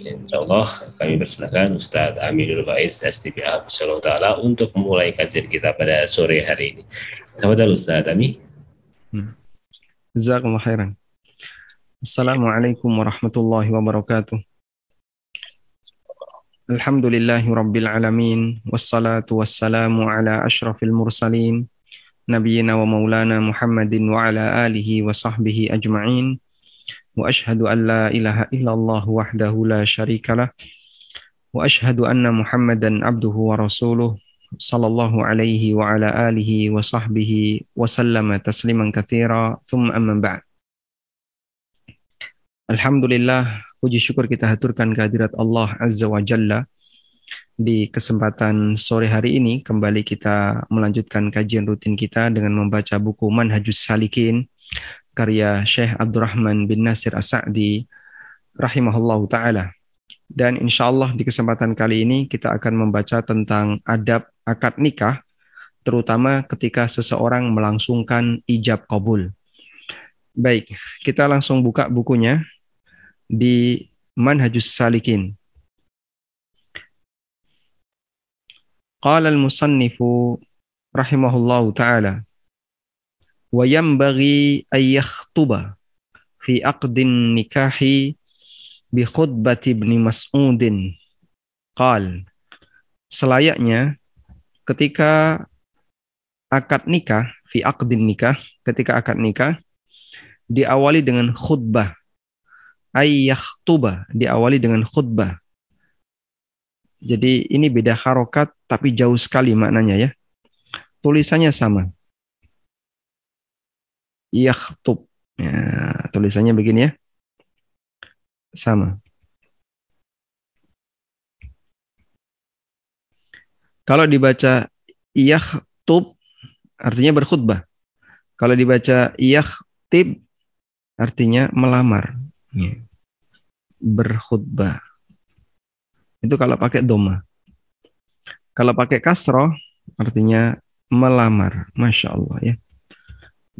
Insya Allah Insyaallah kami persilakan Ustaz Aminul Baiz STBA Ta'ala untuk memulai kajian kita pada sore hari ini. Tafadhal Ustaz Ami. Hmm. جزاكم الله خيرا. السلام عليكم ورحمة الله وبركاته. الحمد لله رب العالمين والصلاة والسلام على أشرف المرسلين نبينا ومولانا محمد وعلى آله وصحبه أجمعين. وأشهد أن لا إله إلا الله وحده لا شريك له. وأشهد أن محمدا عبده ورسوله. sallallahu alaihi wa ala alihi wa sahbihi wa sallama tasliman katsira thumma amma ba'd. Alhamdulillah, puji syukur kita haturkan kehadirat Allah Azza wa Jalla di kesempatan sore hari ini kembali kita melanjutkan kajian rutin kita dengan membaca buku Manhajus Salikin karya Syekh Abdurrahman bin Nasir As-Sa'di rahimahullahu taala dan insya Allah di kesempatan kali ini kita akan membaca tentang adab akad nikah, terutama ketika seseorang melangsungkan ijab kabul. Baik, kita langsung buka bukunya di Manhajus Salikin. Qala al-musannifu rahimahullahu ta'ala wa yanbaghi an yakhtuba fi aqdin nikahi bikhutbah Ibni Mas'udin. Qal selayaknya ketika akad nikah fi aqdin nikah ketika akad nikah diawali dengan khutbah. Ayyakhtuba diawali dengan khutbah. Jadi ini beda harokat tapi jauh sekali maknanya ya. Tulisannya sama. Yakhtub. Ya, tulisannya begini ya. Sama. Kalau dibaca yakhtub artinya berkhutbah. Kalau dibaca yakhtib artinya melamar. Ya. Berkhutbah. Itu kalau pakai doma. Kalau pakai kasroh artinya melamar. Masya Allah ya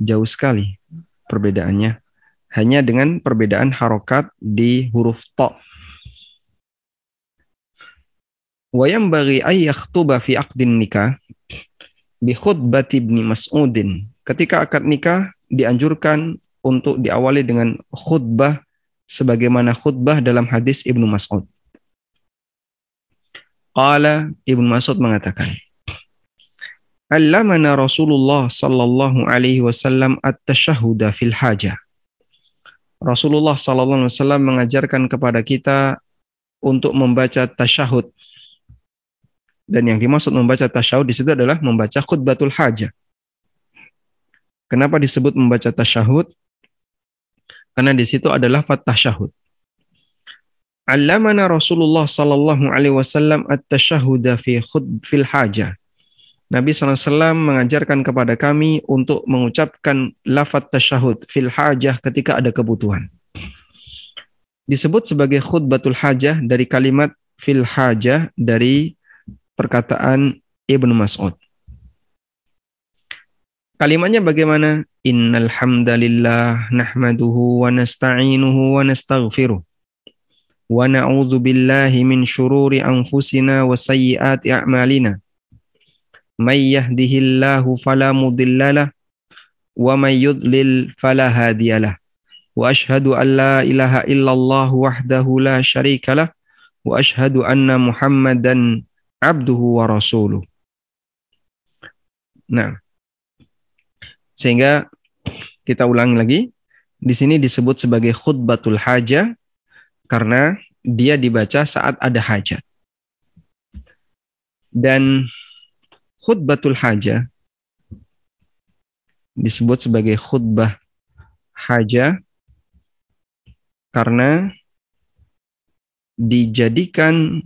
jauh sekali perbedaannya. Hanya dengan perbedaan harokat di huruf to. Wayam bagi tuba fi akdin nikah bi khutbati ibni Mas'udin. Ketika akad nikah dianjurkan untuk diawali dengan khutbah sebagaimana khutbah dalam hadis Ibnu Mas'ud. Qala Ibnu Mas'ud mengatakan, Allamana Rasulullah sallallahu alaihi wasallam at-tashahhuda fil hajah. Rasulullah wasallam mengajarkan kepada kita untuk membaca tasyahud. Dan yang dimaksud membaca tasyahud di situ adalah membaca khutbatul hajah. Kenapa disebut membaca tasyahud? Karena di situ adalah fat tasyahud. Allamana Rasulullah sallallahu alaihi wasallam at-tashahhuda fi khud fil hajah Nabi SAW mengajarkan kepada kami untuk mengucapkan lafaz tasyahud fil hajah ketika ada kebutuhan. Disebut sebagai khutbatul hajah dari kalimat fil hajah dari perkataan Ibnu Mas'ud. Kalimatnya bagaimana? Innal hamdalillah nahmaduhu wa nasta'inuhu wa nastaghfiruh. Wa na'udzu billahi min syururi anfusina wa sayyiati a'malina may yahdihillahu fala mudhillalah wa may yudlil fala hadiyalah wa ashhadu an la ilaha illallah wahdahu la syarikalah wa ashhadu anna muhammadan abduhu wa rasuluh. Nah sehingga kita ulangi lagi di sini disebut sebagai khutbatul hajah karena dia dibaca saat ada hajat. Dan khutbatul hajah disebut sebagai khutbah hajah karena dijadikan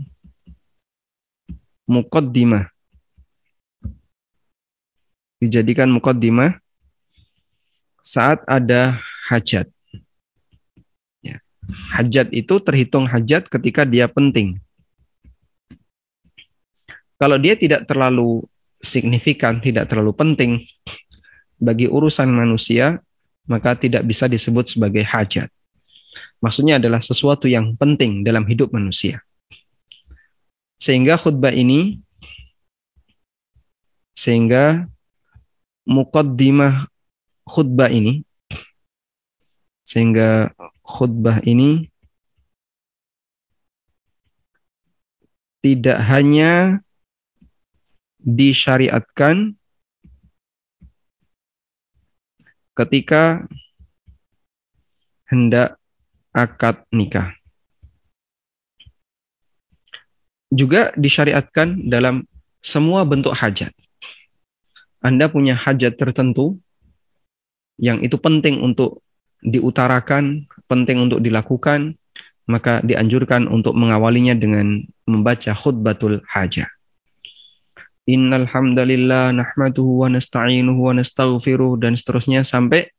mukaddimah dijadikan mukaddimah saat ada hajat. Ya. Hajat itu terhitung hajat ketika dia penting. Kalau dia tidak terlalu signifikan, tidak terlalu penting bagi urusan manusia, maka tidak bisa disebut sebagai hajat. Maksudnya adalah sesuatu yang penting dalam hidup manusia. Sehingga khutbah ini sehingga mukaddimah khutbah ini sehingga khutbah ini tidak hanya disyariatkan ketika hendak akad nikah. Juga disyariatkan dalam semua bentuk hajat. Anda punya hajat tertentu yang itu penting untuk diutarakan, penting untuk dilakukan, maka dianjurkan untuk mengawalinya dengan membaca khutbatul hajah. Innal hamdalillah nahmaduhu wa nasta'inuhu wa nastaghfiruh dan seterusnya sampai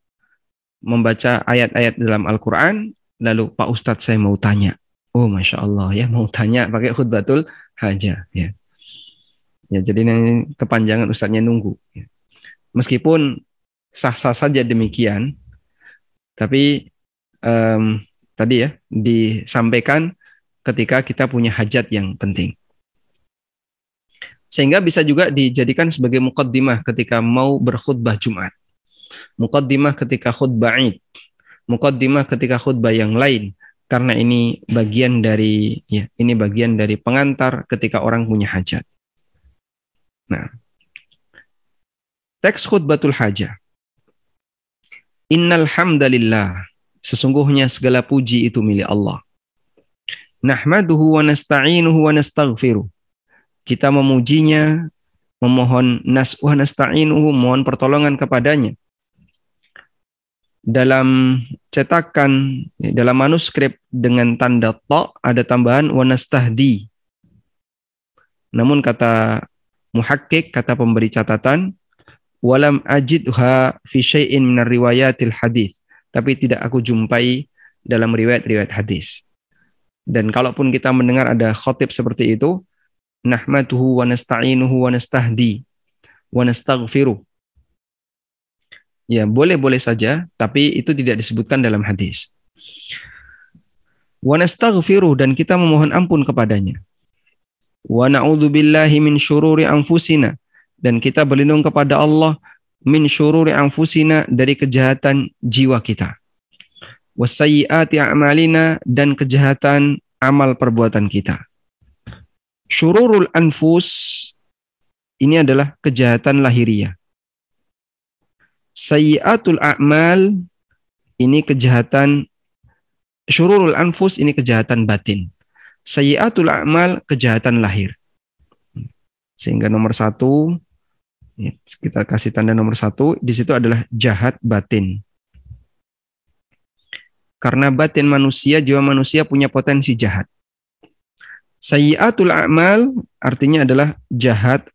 membaca ayat-ayat dalam Al-Qur'an lalu Pak Ustadz saya mau tanya. Oh Masya Allah ya mau tanya pakai khutbatul hajah ya. Ya jadi ini kepanjangan Ustadznya nunggu. Ya. Meskipun sah-sah saja demikian, tapi um, tadi ya disampaikan ketika kita punya hajat yang penting. Sehingga bisa juga dijadikan sebagai mukaddimah ketika mau berkhutbah Jumat. Mukaddimah ketika khutbah Id. Mukaddimah ketika khutbah yang lain. Karena ini bagian dari ya, ini bagian dari pengantar ketika orang punya hajat. Nah, teks khutbatul hajah. Innal hamdalillah. Sesungguhnya segala puji itu milik Allah. Nahmaduhu wa nasta'inuhu wa nastaghfiruh kita memujinya, memohon nas'uh nasta'inuhu, mohon pertolongan kepadanya. Dalam cetakan, dalam manuskrip dengan tanda ta ada tambahan wa nastahdi. Namun kata muhakkik, kata pemberi catatan, walam ajidha fi syai'in minar riwayatil hadis. Tapi tidak aku jumpai dalam riwayat-riwayat hadis. Dan kalaupun kita mendengar ada khotib seperti itu, nahmatuhu wa nasta'inuhu wa nastahdi wa. Ya, boleh-boleh saja, tapi itu tidak disebutkan dalam hadis. Wa nastaghfiruh dan kita memohon ampun kepadanya. Wa na'udzu billahi min syururi anfusina dan kita berlindung kepada Allah min syururi anfusina dari kejahatan jiwa kita. Wasayyiati a'malina dan kejahatan amal perbuatan kita syururul anfus ini adalah kejahatan lahiriah. Sayyiatul a'mal ini kejahatan syururul anfus ini kejahatan batin. Sayyiatul a'mal kejahatan lahir. Sehingga nomor satu kita kasih tanda nomor satu di situ adalah jahat batin. Karena batin manusia, jiwa manusia punya potensi jahat. Sayyiatul a'mal artinya adalah jahat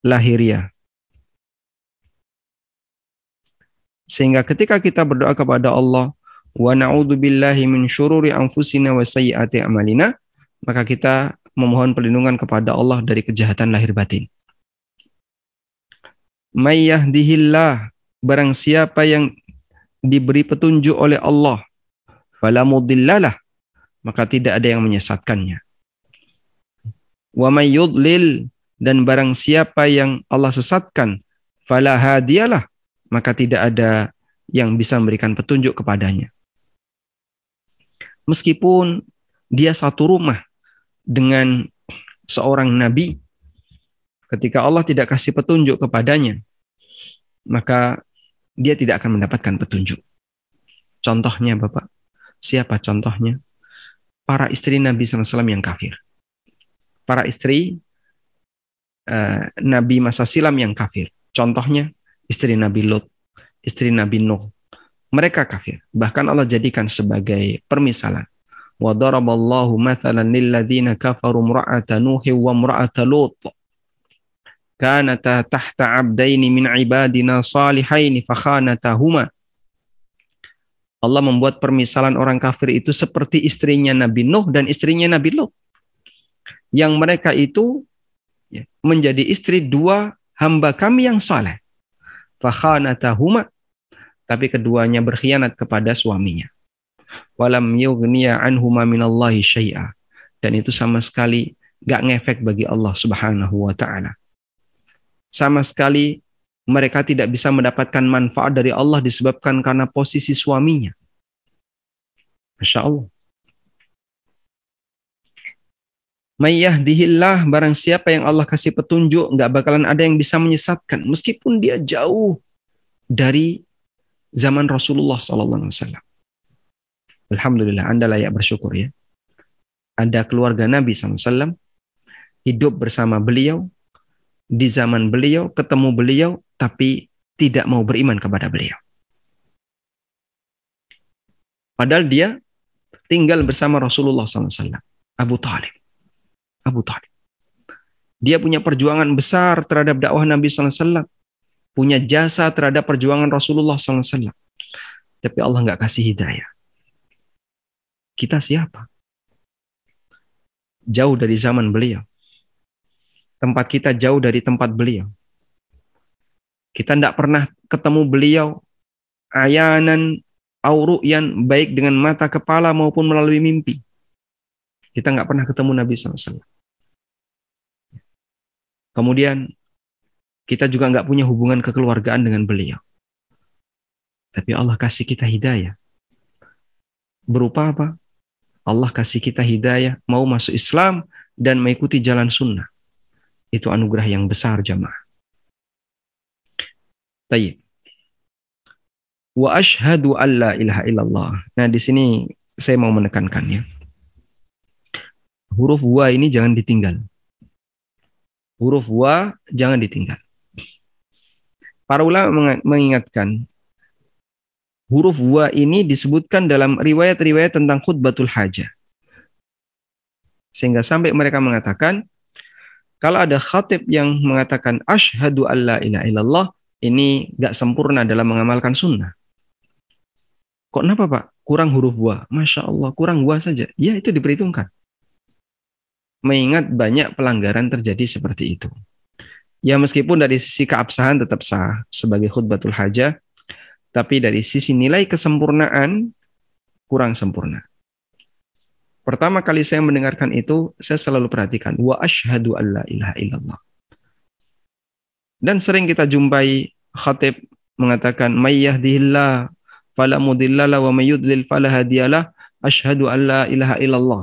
lahiriah. Sehingga ketika kita berdoa kepada Allah, wa na'udzu billahi min syururi anfusina wa sayyiati a'malina, maka kita memohon perlindungan kepada Allah dari kejahatan lahir batin. May yahdihillah, barang siapa yang diberi petunjuk oleh Allah, fala mudhillalah, maka tidak ada yang menyesatkannya. Wa may yudlil dan barang siapa yang Allah sesatkan fala hadiyalah maka tidak ada yang bisa memberikan petunjuk kepadanya. Meskipun dia satu rumah dengan seorang nabi, ketika Allah tidak kasih petunjuk kepadanya, maka dia tidak akan mendapatkan petunjuk. Contohnya Bapak, siapa contohnya? Para istri Nabi SAW yang kafir para istri uh, Nabi masa silam yang kafir. Contohnya istri Nabi Lot, istri Nabi Nuh. Mereka kafir. Bahkan Allah jadikan sebagai permisalan. Daraballahu mathalan lilladzina kafaru imra'ata Nuh wa imra'ata Lut. kanata tahta abdaini min ibadina salihaini fakhanatahuma Allah membuat permisalan orang kafir itu seperti istrinya Nabi Nuh dan istrinya Nabi Lot. Yang mereka itu ya, menjadi istri dua hamba kami yang saleh. Fakhanatahuma tapi keduanya berkhianat kepada suaminya. Walam yughniya anhuma minallahi syai'a. Dan itu sama sekali gak ngefek bagi Allah Subhanahu wa taala. Sama sekali mereka tidak bisa mendapatkan manfaat dari Allah disebabkan karena posisi suaminya. Masya Allah. Mayyahdihillah barang siapa yang Allah kasih petunjuk nggak bakalan ada yang bisa menyesatkan meskipun dia jauh dari zaman Rasulullah SAW. Alhamdulillah Anda layak bersyukur ya. Ada keluarga Nabi SAW hidup bersama beliau di zaman beliau ketemu beliau tapi tidak mau beriman kepada beliau. Padahal dia tinggal bersama Rasulullah SAW. Abu Talib. Abu Talib. Dia punya perjuangan besar terhadap dakwah Nabi SAW. Punya jasa terhadap perjuangan Rasulullah SAW. Tapi Allah nggak kasih hidayah. Kita siapa? Jauh dari zaman beliau. Tempat kita jauh dari tempat beliau. Kita tidak pernah ketemu beliau ayanan auru'yan baik dengan mata kepala maupun melalui mimpi. Kita nggak pernah ketemu Nabi SAW. Kemudian kita juga nggak punya hubungan kekeluargaan dengan beliau. Tapi Allah kasih kita hidayah. Berupa apa? Allah kasih kita hidayah mau masuk Islam dan mengikuti jalan sunnah. Itu anugerah yang besar jamaah. Tayyib. Wa ashhadu an la ilaha illallah. Nah, di sini saya mau menekankannya. Huruf wa ini jangan ditinggal. Huruf wa jangan ditinggal. Para ulama mengingatkan huruf wa ini disebutkan dalam riwayat-riwayat tentang khutbatul hajah. Sehingga sampai mereka mengatakan kalau ada khatib yang mengatakan asyhadu alla ilaha illallah ini gak sempurna dalam mengamalkan sunnah. Kok kenapa Pak? Kurang huruf wa. Masya Allah, kurang wa saja. Ya itu diperhitungkan. Mengingat banyak pelanggaran terjadi seperti itu. Ya meskipun dari sisi keabsahan tetap sah sebagai khutbatul hajah, tapi dari sisi nilai kesempurnaan kurang sempurna. Pertama kali saya mendengarkan itu, saya selalu perhatikan wa asyhadu alla ilaha illallah. Dan sering kita jumpai khatib mengatakan may yahdihillah fala mudhillalah wa may yudlil fala hadiyalah asyhadu an la ilaha illallah.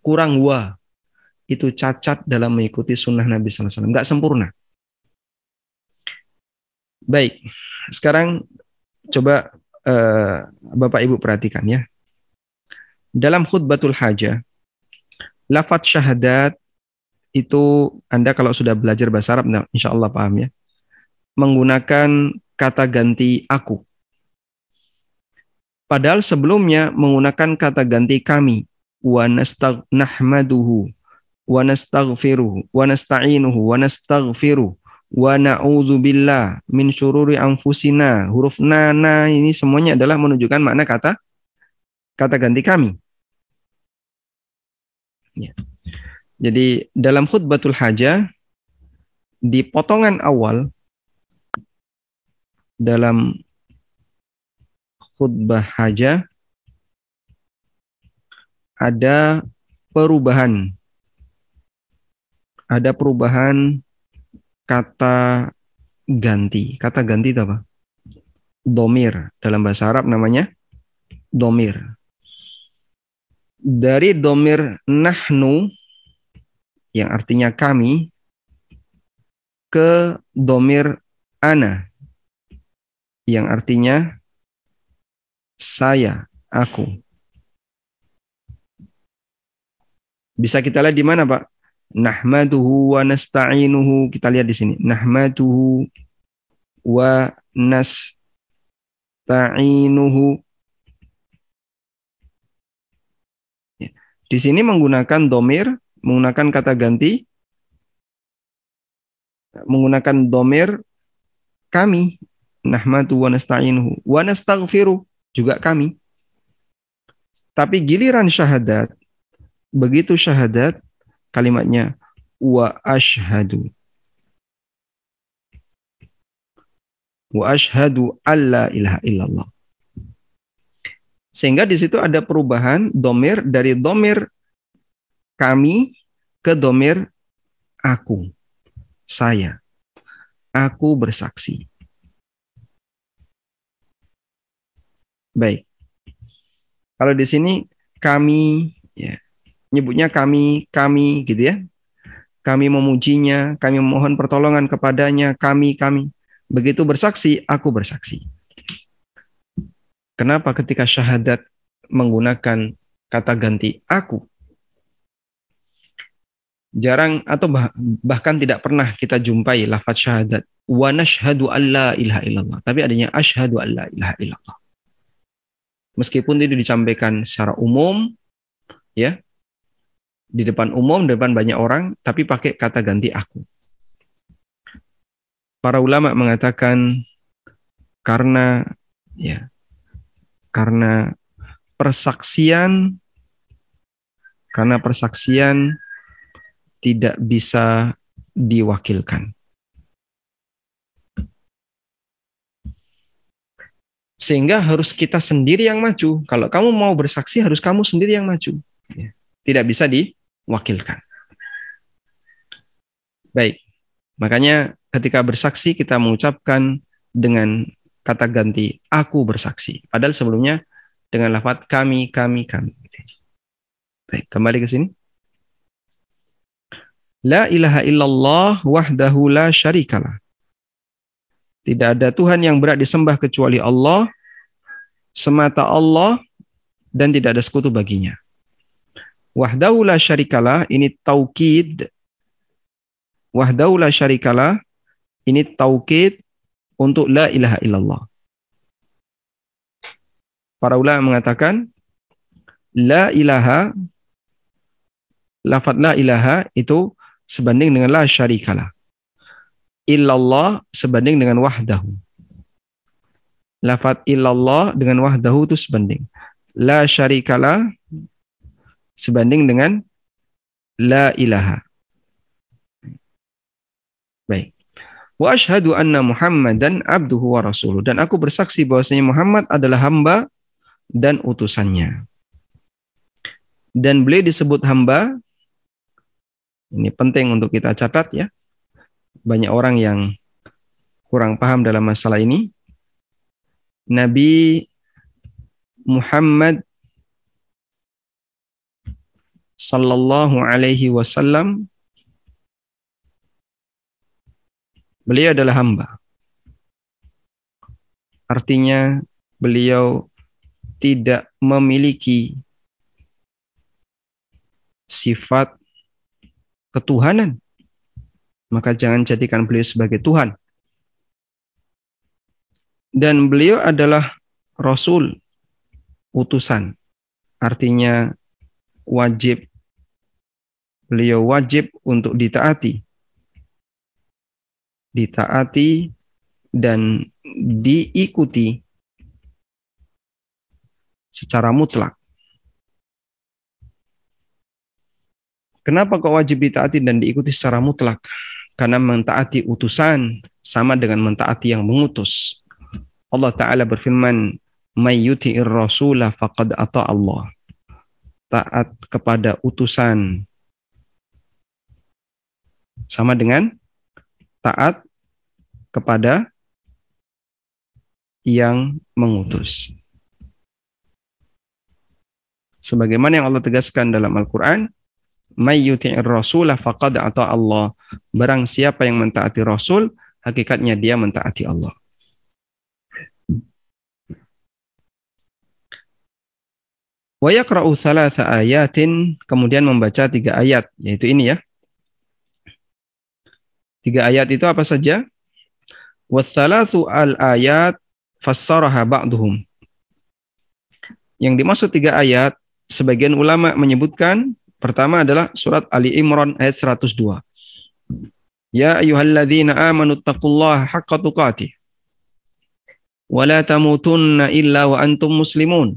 Kurang wa itu cacat dalam mengikuti sunnah Nabi SAW. Enggak sempurna. Baik, sekarang coba uh, Bapak Ibu perhatikan ya. Dalam khutbatul hajah, lafat syahadat itu Anda kalau sudah belajar bahasa Arab, nah, insya Allah paham ya, menggunakan kata ganti aku. Padahal sebelumnya menggunakan kata ganti kami, wa nahmaduhu, wa nastaghfiruhu, wa nasta'inuhu, wa nastaghfiruh, wa na'udzu billah min syururi anfusina. Huruf na, na ini semuanya adalah menunjukkan makna kata kata ganti kami. Ya. Jadi dalam khutbatul hajah di potongan awal dalam khutbah hajah ada perubahan ada perubahan kata ganti. Kata ganti itu apa? Domir. Dalam bahasa Arab namanya domir. Dari domir nahnu yang artinya kami ke domir ana yang artinya saya, aku. Bisa kita lihat di mana, Pak? Nahmaduhu wa nasta'inuhu. Kita lihat di sini. Nahmaduhu wa nasta'inuhu. Ya. Di sini menggunakan domir menggunakan kata ganti menggunakan domir kami nahmatu wa nasta'inuhu wa nastaghfiru juga kami. Tapi giliran syahadat begitu syahadat kalimatnya wa ashhadu wa ashhadu alla ilaha illallah. Sehingga di situ ada perubahan domir dari domir kami ke domir aku, saya. Aku bersaksi. Baik. Kalau di sini kami, nyebutnya kami, kami, gitu ya. Kami memujinya, kami memohon pertolongan kepadanya, kami, kami. Begitu bersaksi, aku bersaksi. Kenapa ketika syahadat menggunakan kata ganti aku? Jarang atau bah, bahkan tidak pernah kita jumpai lafaz syahadat wa nashhadu alla ilaha illallah, tapi adanya asyhadu alla ilaha illallah. Meskipun itu disampaikan secara umum ya, di depan umum, depan banyak orang, tapi pakai kata ganti aku. Para ulama mengatakan karena ya karena persaksian karena persaksian tidak bisa diwakilkan. Sehingga harus kita sendiri yang maju. Kalau kamu mau bersaksi harus kamu sendiri yang maju. Ya. Tidak bisa diwakilkan. Baik. Makanya ketika bersaksi kita mengucapkan dengan kata ganti aku bersaksi. Padahal sebelumnya dengan lafaz kami, kami, kami. Baik, kembali ke sini. La ilaha illallah wahdahu la syarikalah. Tidak ada Tuhan yang berat disembah kecuali Allah, semata Allah, dan tidak ada sekutu baginya. Wahdahu la syarikalah, ini taukid. Wahdahu la syarikalah, ini taukid untuk la ilaha illallah. Para ulama mengatakan, la ilaha, lafad la ilaha itu sebanding dengan la syarikalah. Illallah sebanding dengan wahdahu. Lafat illallah dengan wahdahu itu sebanding. La syarikalah sebanding dengan la ilaha. Baik. Wa ashhadu anna Muhammadan abduhu wa rasuluh. Dan aku bersaksi bahwasanya Muhammad adalah hamba dan utusannya. Dan beliau disebut hamba ini penting untuk kita catat ya. Banyak orang yang kurang paham dalam masalah ini. Nabi Muhammad sallallahu alaihi wasallam beliau adalah hamba. Artinya beliau tidak memiliki sifat ketuhanan, maka jangan jadikan beliau sebagai Tuhan. Dan beliau adalah Rasul, utusan. Artinya wajib, beliau wajib untuk ditaati. Ditaati dan diikuti secara mutlak. Kenapa kok wajib ditaati dan diikuti secara mutlak? Karena mentaati utusan sama dengan mentaati yang mengutus. Allah Ta'ala berfirman, May yuti'ir rasulah faqad ata Allah. Taat kepada utusan sama dengan taat kepada yang mengutus. Sebagaimana yang Allah tegaskan dalam Al-Quran, may rasulah faqad ata Allah. Barang siapa yang mentaati Rasul, hakikatnya dia mentaati Allah. Wa yaqra'u thalatha ayatin, kemudian membaca tiga ayat, yaitu ini ya. Tiga ayat itu apa saja? Wassalathu al-ayat fassaraha ba'duhum. Yang dimaksud tiga ayat, sebagian ulama menyebutkan Pertama adalah surat Ali Imran ayat 102. Ya ayyuhalladzina amanu taqullaha haqqa tuqatih wa la tamutunna illa wa antum muslimun.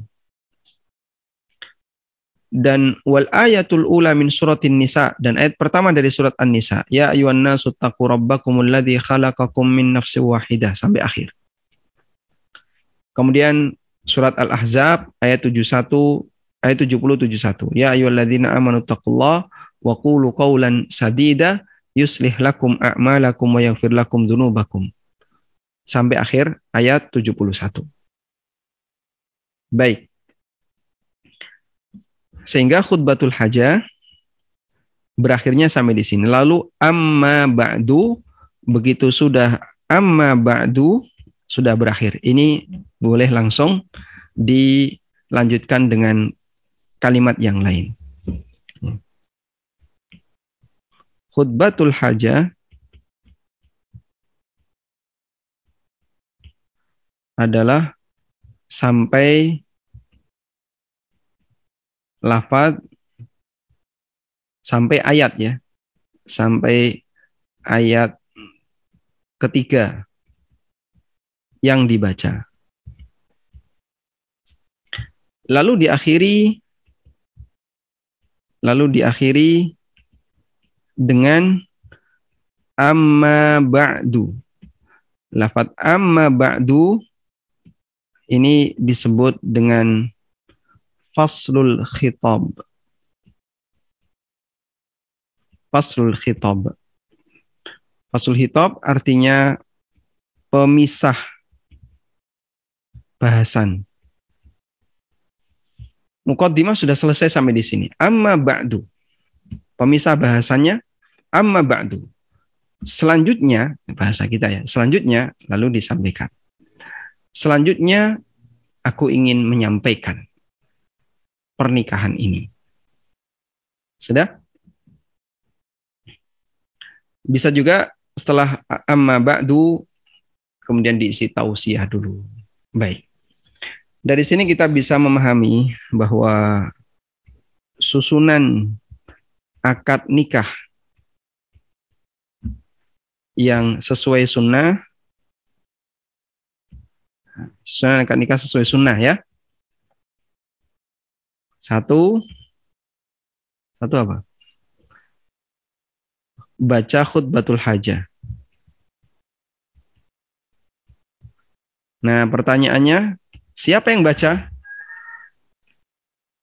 Dan wal ayatul ula min suratin nisa dan ayat pertama dari surat An-Nisa, ya ayyuhan nasu taqu rabbakumul ladzi khalaqakum min nafsin wahidah sampai akhir. Kemudian surat Al-Ahzab ayat 71 ayat 70 71. Ya ayyuhalladzina amanu taqullaha wa qulu qawlan sadida yuslih lakum a'malakum wa yaghfir lakum dzunubakum. Sampai akhir ayat 71. Baik. Sehingga khutbatul hajah berakhirnya sampai di sini. Lalu amma ba'du begitu sudah amma ba'du sudah berakhir. Ini boleh langsung dilanjutkan dengan kalimat yang lain. Khutbatul hajah adalah sampai lafaz sampai ayat ya. Sampai ayat ketiga yang dibaca. Lalu diakhiri lalu diakhiri dengan amma ba'du. Lafat amma ba'du ini disebut dengan faslul khitab. Faslul khitab. Faslul khitab artinya pemisah bahasan. Mukaddimah sudah selesai sampai di sini. Amma ba'du. Pemisah bahasannya amma ba'du. Selanjutnya, bahasa kita ya, selanjutnya lalu disampaikan. Selanjutnya aku ingin menyampaikan pernikahan ini. Sudah? Bisa juga setelah amma ba'du kemudian diisi tausiah dulu. Baik. Dari sini kita bisa memahami bahwa susunan akad nikah yang sesuai sunnah susunan akad nikah sesuai sunnah ya satu, satu apa? Baca khutbatul hajah. Nah, pertanyaannya, siapa yang baca?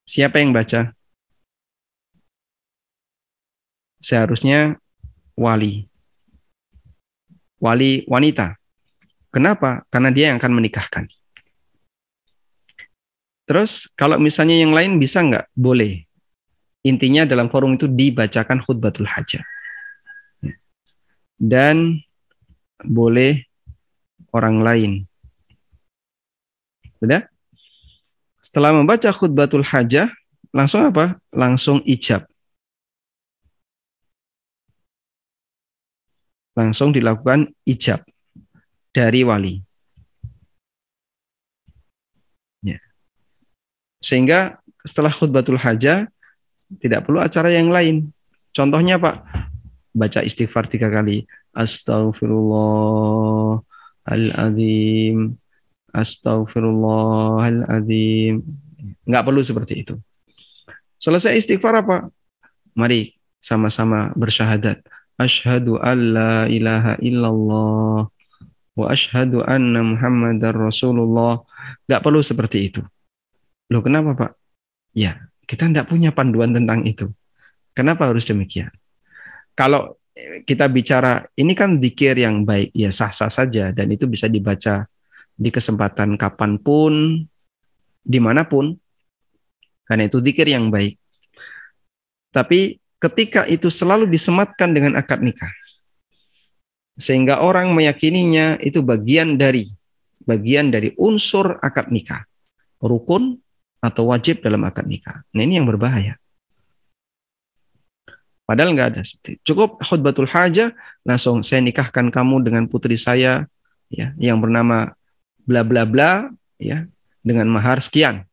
Siapa yang baca? Seharusnya wali. Wali wanita. Kenapa? Karena dia yang akan menikahkan. Terus kalau misalnya yang lain bisa nggak? Boleh. Intinya dalam forum itu dibacakan khutbatul hajah. Dan boleh orang lain. Sudah? Setelah membaca khutbatul hajah, langsung apa? Langsung ijab. Langsung dilakukan ijab dari wali. Sehingga setelah khutbatul hajah tidak perlu acara yang lain. Contohnya Pak, baca istighfar tiga kali. Astaghfirullahaladzim. Astaghfirullahaladzim. Nggak perlu seperti itu. Selesai istighfar apa? Mari sama-sama bersyahadat. Ashhadu an la ilaha illallah wa ashhadu anna muhammadar rasulullah. Nggak perlu seperti itu. Loh kenapa Pak? Ya, kita tidak punya panduan tentang itu. Kenapa harus demikian? Kalau kita bicara, ini kan dikir yang baik, ya sah-sah saja, dan itu bisa dibaca di kesempatan kapan pun, di mana pun, karena itu dikir yang baik. Tapi ketika itu selalu disematkan dengan akad nikah, sehingga orang meyakininya itu bagian dari bagian dari unsur akad nikah, rukun atau wajib dalam akad nikah. Nah ini yang berbahaya. Padahal nggak ada seperti cukup khutbatul hajah langsung saya nikahkan kamu dengan putri saya ya yang bernama bla bla bla ya dengan mahar sekian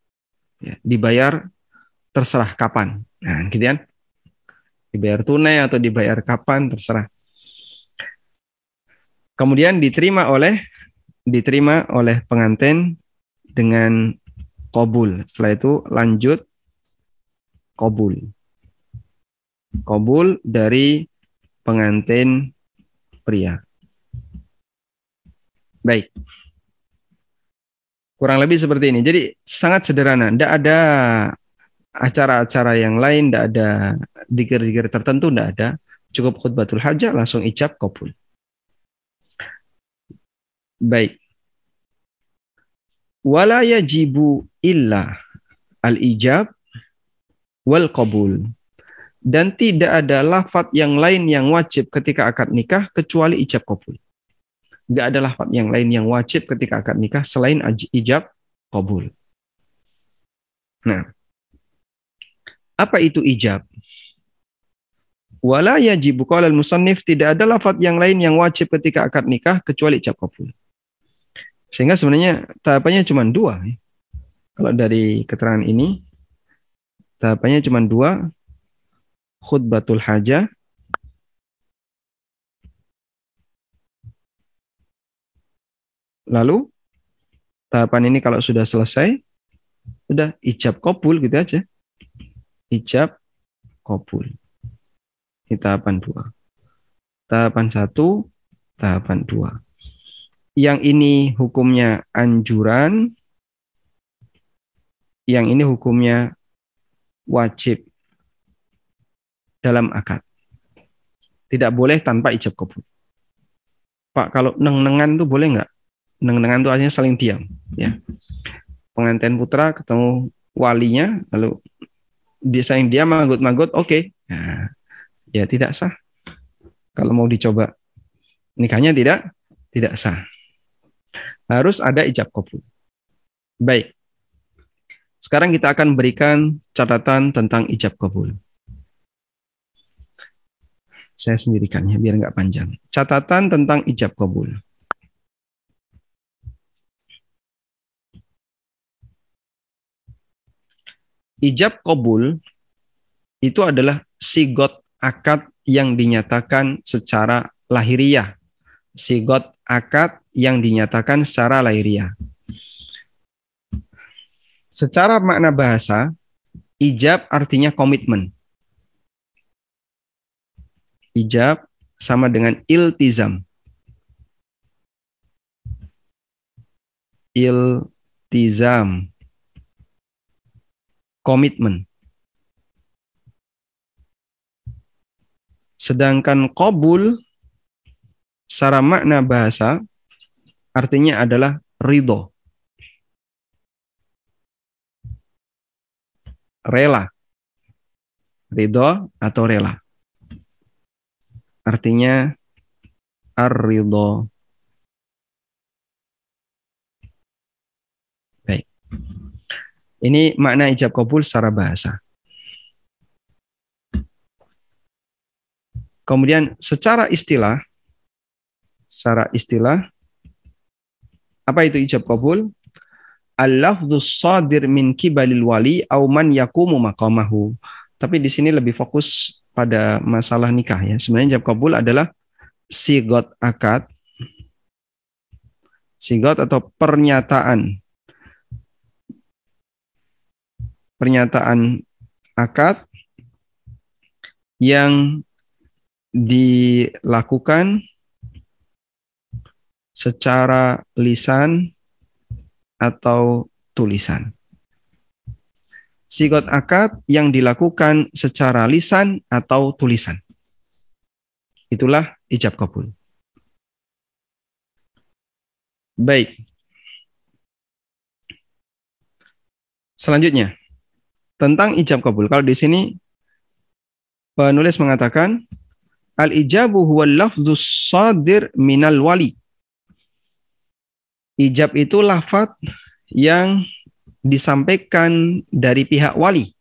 ya, dibayar terserah kapan. Nah, gitu kan. Dibayar tunai atau dibayar kapan terserah. Kemudian diterima oleh diterima oleh pengantin dengan kobul. Setelah itu lanjut kobul. Kobul dari pengantin pria. Baik. Kurang lebih seperti ini. Jadi sangat sederhana. Tidak ada acara-acara yang lain, tidak ada dikir-dikir tertentu, tidak ada. Cukup khutbatul hajah, langsung icap kobul. Baik. Wala yajibu illa al-ijab wal qabul. Dan tidak ada lafat yang lain yang wajib ketika akad nikah kecuali ijab kabul. Tidak ada lafat yang lain yang wajib ketika akad nikah selain ijab kabul. Nah, apa itu ijab? Wala yajibu qala al-musannif tidak ada lafat yang lain yang wajib ketika akad nikah kecuali ijab kabul. Sehingga sebenarnya tahapannya cuma dua. Kalau dari keterangan ini, tahapannya cuma dua. Khutbatul hajah Lalu tahapan ini kalau sudah selesai, sudah ijab kopul gitu aja. Ijab kopul. Ini tahapan dua. Tahapan satu, tahapan dua. Yang ini hukumnya anjuran, yang ini hukumnya wajib dalam akad. Tidak boleh tanpa ijab kabul. Pak, kalau neng-nengan tuh boleh nggak? Neng-nengan tuh artinya saling diam. Ya. Pengantin putra ketemu walinya, lalu dia saling diam, manggut-manggut, oke. Okay. Nah, ya tidak sah. Kalau mau dicoba nikahnya tidak tidak sah. Harus ada ijab kabul. Baik. Sekarang kita akan berikan catatan tentang ijab kabul. Saya sendirikan ya biar nggak panjang. Catatan tentang ijab kabul. Ijab kabul itu adalah sigot akad yang dinyatakan secara lahiriah. Sigot akad yang dinyatakan secara lahiriah. Secara makna bahasa, ijab artinya komitmen. Ijab sama dengan iltizam. Iltizam. Komitmen. Sedangkan kobul secara makna bahasa artinya adalah ridho. Rela. Ridho atau rela. Artinya ar-ridho. Baik. Ini makna ijab kabul secara bahasa. Kemudian secara istilah, secara istilah, apa itu ijab kabul? Al-lafdhu sadir min kibalil wali au man yakumu maqamahu. Tapi di sini lebih fokus pada masalah nikah ya. Sebenarnya jawab kabul adalah sigot akad, sigot atau pernyataan, pernyataan akad yang dilakukan secara lisan atau tulisan sigot akad yang dilakukan secara lisan atau tulisan. Itulah ijab kabul. Baik. Selanjutnya, tentang ijab kabul. Kalau di sini penulis mengatakan al-ijabu huwa lafzus sadir minal wali. Ijab itu lafaz yang disampaikan dari pihak wali.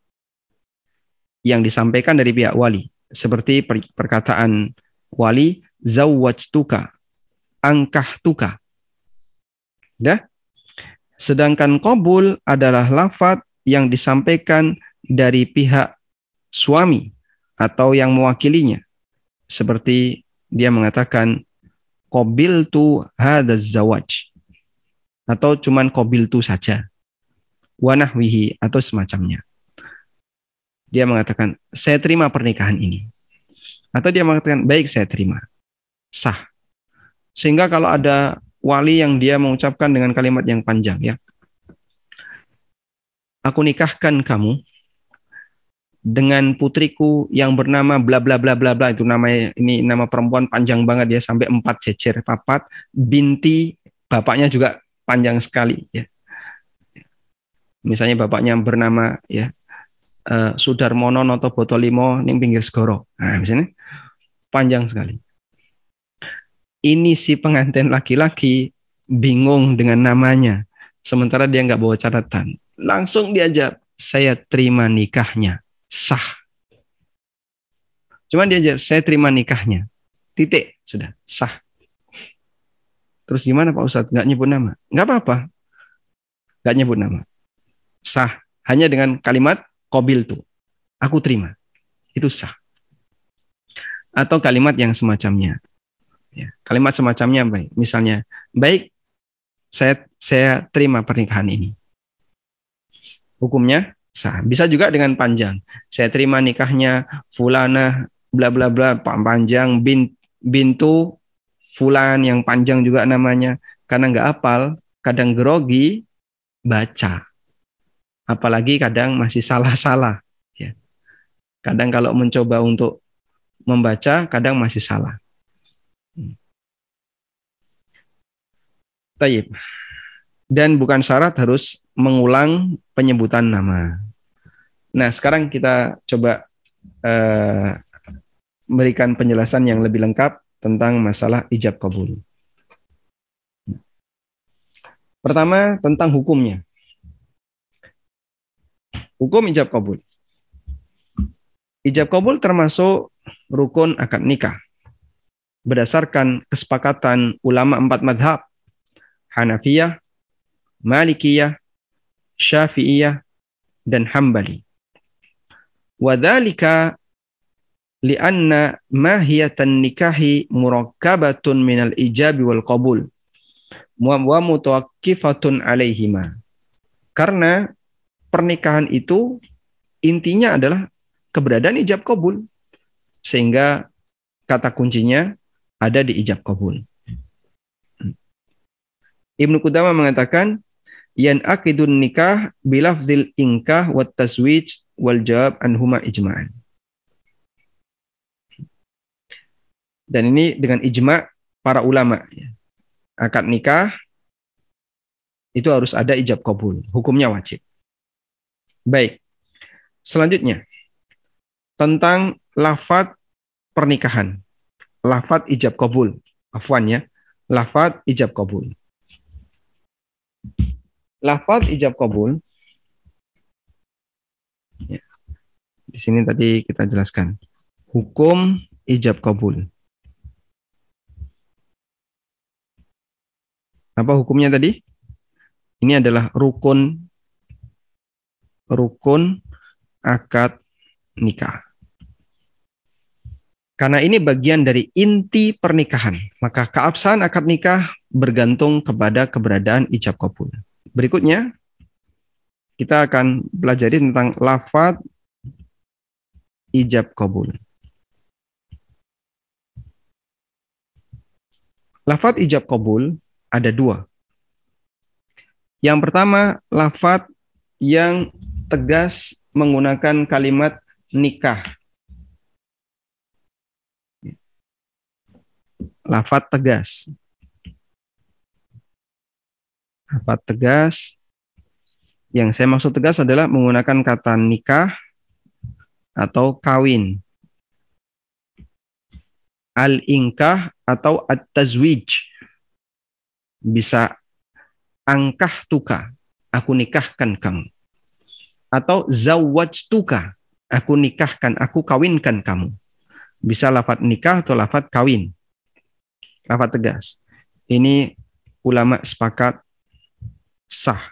Yang disampaikan dari pihak wali. Seperti perkataan wali, zawwajtuka, angkahtuka. Dah? Sedangkan qabul adalah lafat yang disampaikan dari pihak suami atau yang mewakilinya. Seperti dia mengatakan, qabil tu hadzal zawaj atau cuman qabil tu saja wa nahwihi atau semacamnya. Dia mengatakan, saya terima pernikahan ini. Atau dia mengatakan, baik saya terima. Sah. Sehingga kalau ada wali yang dia mengucapkan dengan kalimat yang panjang ya. Aku nikahkan kamu dengan putriku yang bernama bla bla bla bla bla itu namanya ini nama perempuan panjang banget ya sampai empat cecer papat binti bapaknya juga panjang sekali ya. Misalnya bapaknya bernama ya uh, Sudarmono Noto Botolimo ning pinggir segoro nah misalnya panjang sekali. Ini si pengantin laki-laki bingung dengan namanya sementara dia nggak bawa catatan. Langsung diajak saya terima nikahnya. Sah. Cuman dia jawab, saya terima nikahnya. Titik, sudah, sah. Terus gimana Pak Ustadz? Nggak nyebut nama? Nggak apa-apa. Nggak nyebut nama. Sah. Hanya dengan kalimat kobil tuh. Aku terima. Itu sah. Atau kalimat yang semacamnya. Ya, kalimat semacamnya baik. Misalnya, baik, saya saya terima pernikahan ini. Hukumnya sah. Bisa juga dengan panjang. Saya terima nikahnya fulana bla bla bla panjang bin bintu fulan yang panjang juga namanya karena nggak apal kadang grogi baca apalagi kadang masih salah-salah ya kadang kalau mencoba untuk membaca kadang masih salah hmm. Taib. Dan bukan syarat harus mengulang penyebutan nama. Nah, sekarang kita coba uh, memberikan penjelasan yang lebih lengkap tentang masalah ijab kabul. Pertama, tentang hukumnya. Hukum ijab kabul. Ijab kabul termasuk rukun akad nikah. Berdasarkan kesepakatan ulama empat madhab, Hanafiyah, Malikiyah, Syafi'iyah, dan Hambali. Wadhalika lianna mahiyatan nikahi murakkabatun minal ijabi wal qabul wa mutawakkifatun alaihima. Karena pernikahan itu intinya adalah keberadaan ijab kabul. Sehingga kata kuncinya ada di ijab kabul. Ibnu Qudama mengatakan yan akidun nikah bilafzil inkah wat taswij wal jawab anhuma ijma'an. Dan ini dengan ijma' para ulama. Ya. Akad nikah itu harus ada ijab kabul. Hukumnya wajib. Baik. Selanjutnya. Tentang lafat pernikahan. Lafat ijab kabul. Afwan ya. Lafat ijab kabul. Lafaz ijab kabul ya. di sini tadi kita jelaskan hukum ijab kabul. Apa hukumnya tadi? Ini adalah rukun rukun akad nikah. Karena ini bagian dari inti pernikahan, maka keabsahan akad nikah bergantung kepada keberadaan ijab kabul. Berikutnya, kita akan belajar tentang lafad ijab kabul. Lafad ijab kabul ada dua. Yang pertama, lafad yang tegas menggunakan kalimat nikah. Lafad tegas. Apa tegas? Yang saya maksud tegas adalah menggunakan kata nikah atau kawin. Al-inkah atau at-tazwij. Bisa angkah tuka, aku nikahkan kamu. Atau zawaj tuka, aku nikahkan, aku kawinkan kamu. Bisa lafat nikah atau lafat kawin. Lafat tegas. Ini ulama sepakat sah.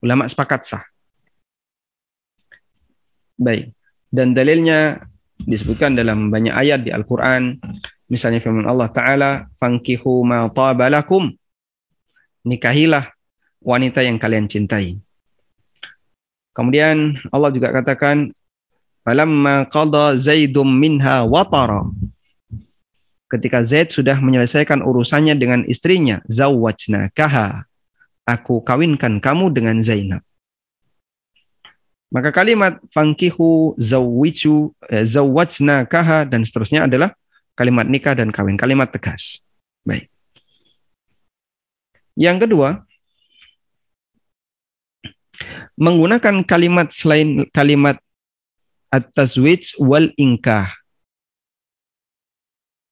Ulama sepakat sah. Baik. Dan dalilnya disebutkan dalam banyak ayat di Al-Qur'an. Misalnya firman Allah taala, "Fankihu ma tabalakum." Nikahilah wanita yang kalian cintai. Kemudian Allah juga katakan, "Falamma qada Zaidum minha watara." Ketika Zaid sudah menyelesaikan urusannya dengan istrinya, zawwajna kaha. Aku kawinkan kamu dengan Zainab. Maka kalimat fankihu zawwicu eh, zawwajna kaha dan seterusnya adalah kalimat nikah dan kawin, kalimat tegas. Baik. Yang kedua, menggunakan kalimat selain kalimat at-tazwij wal inkah.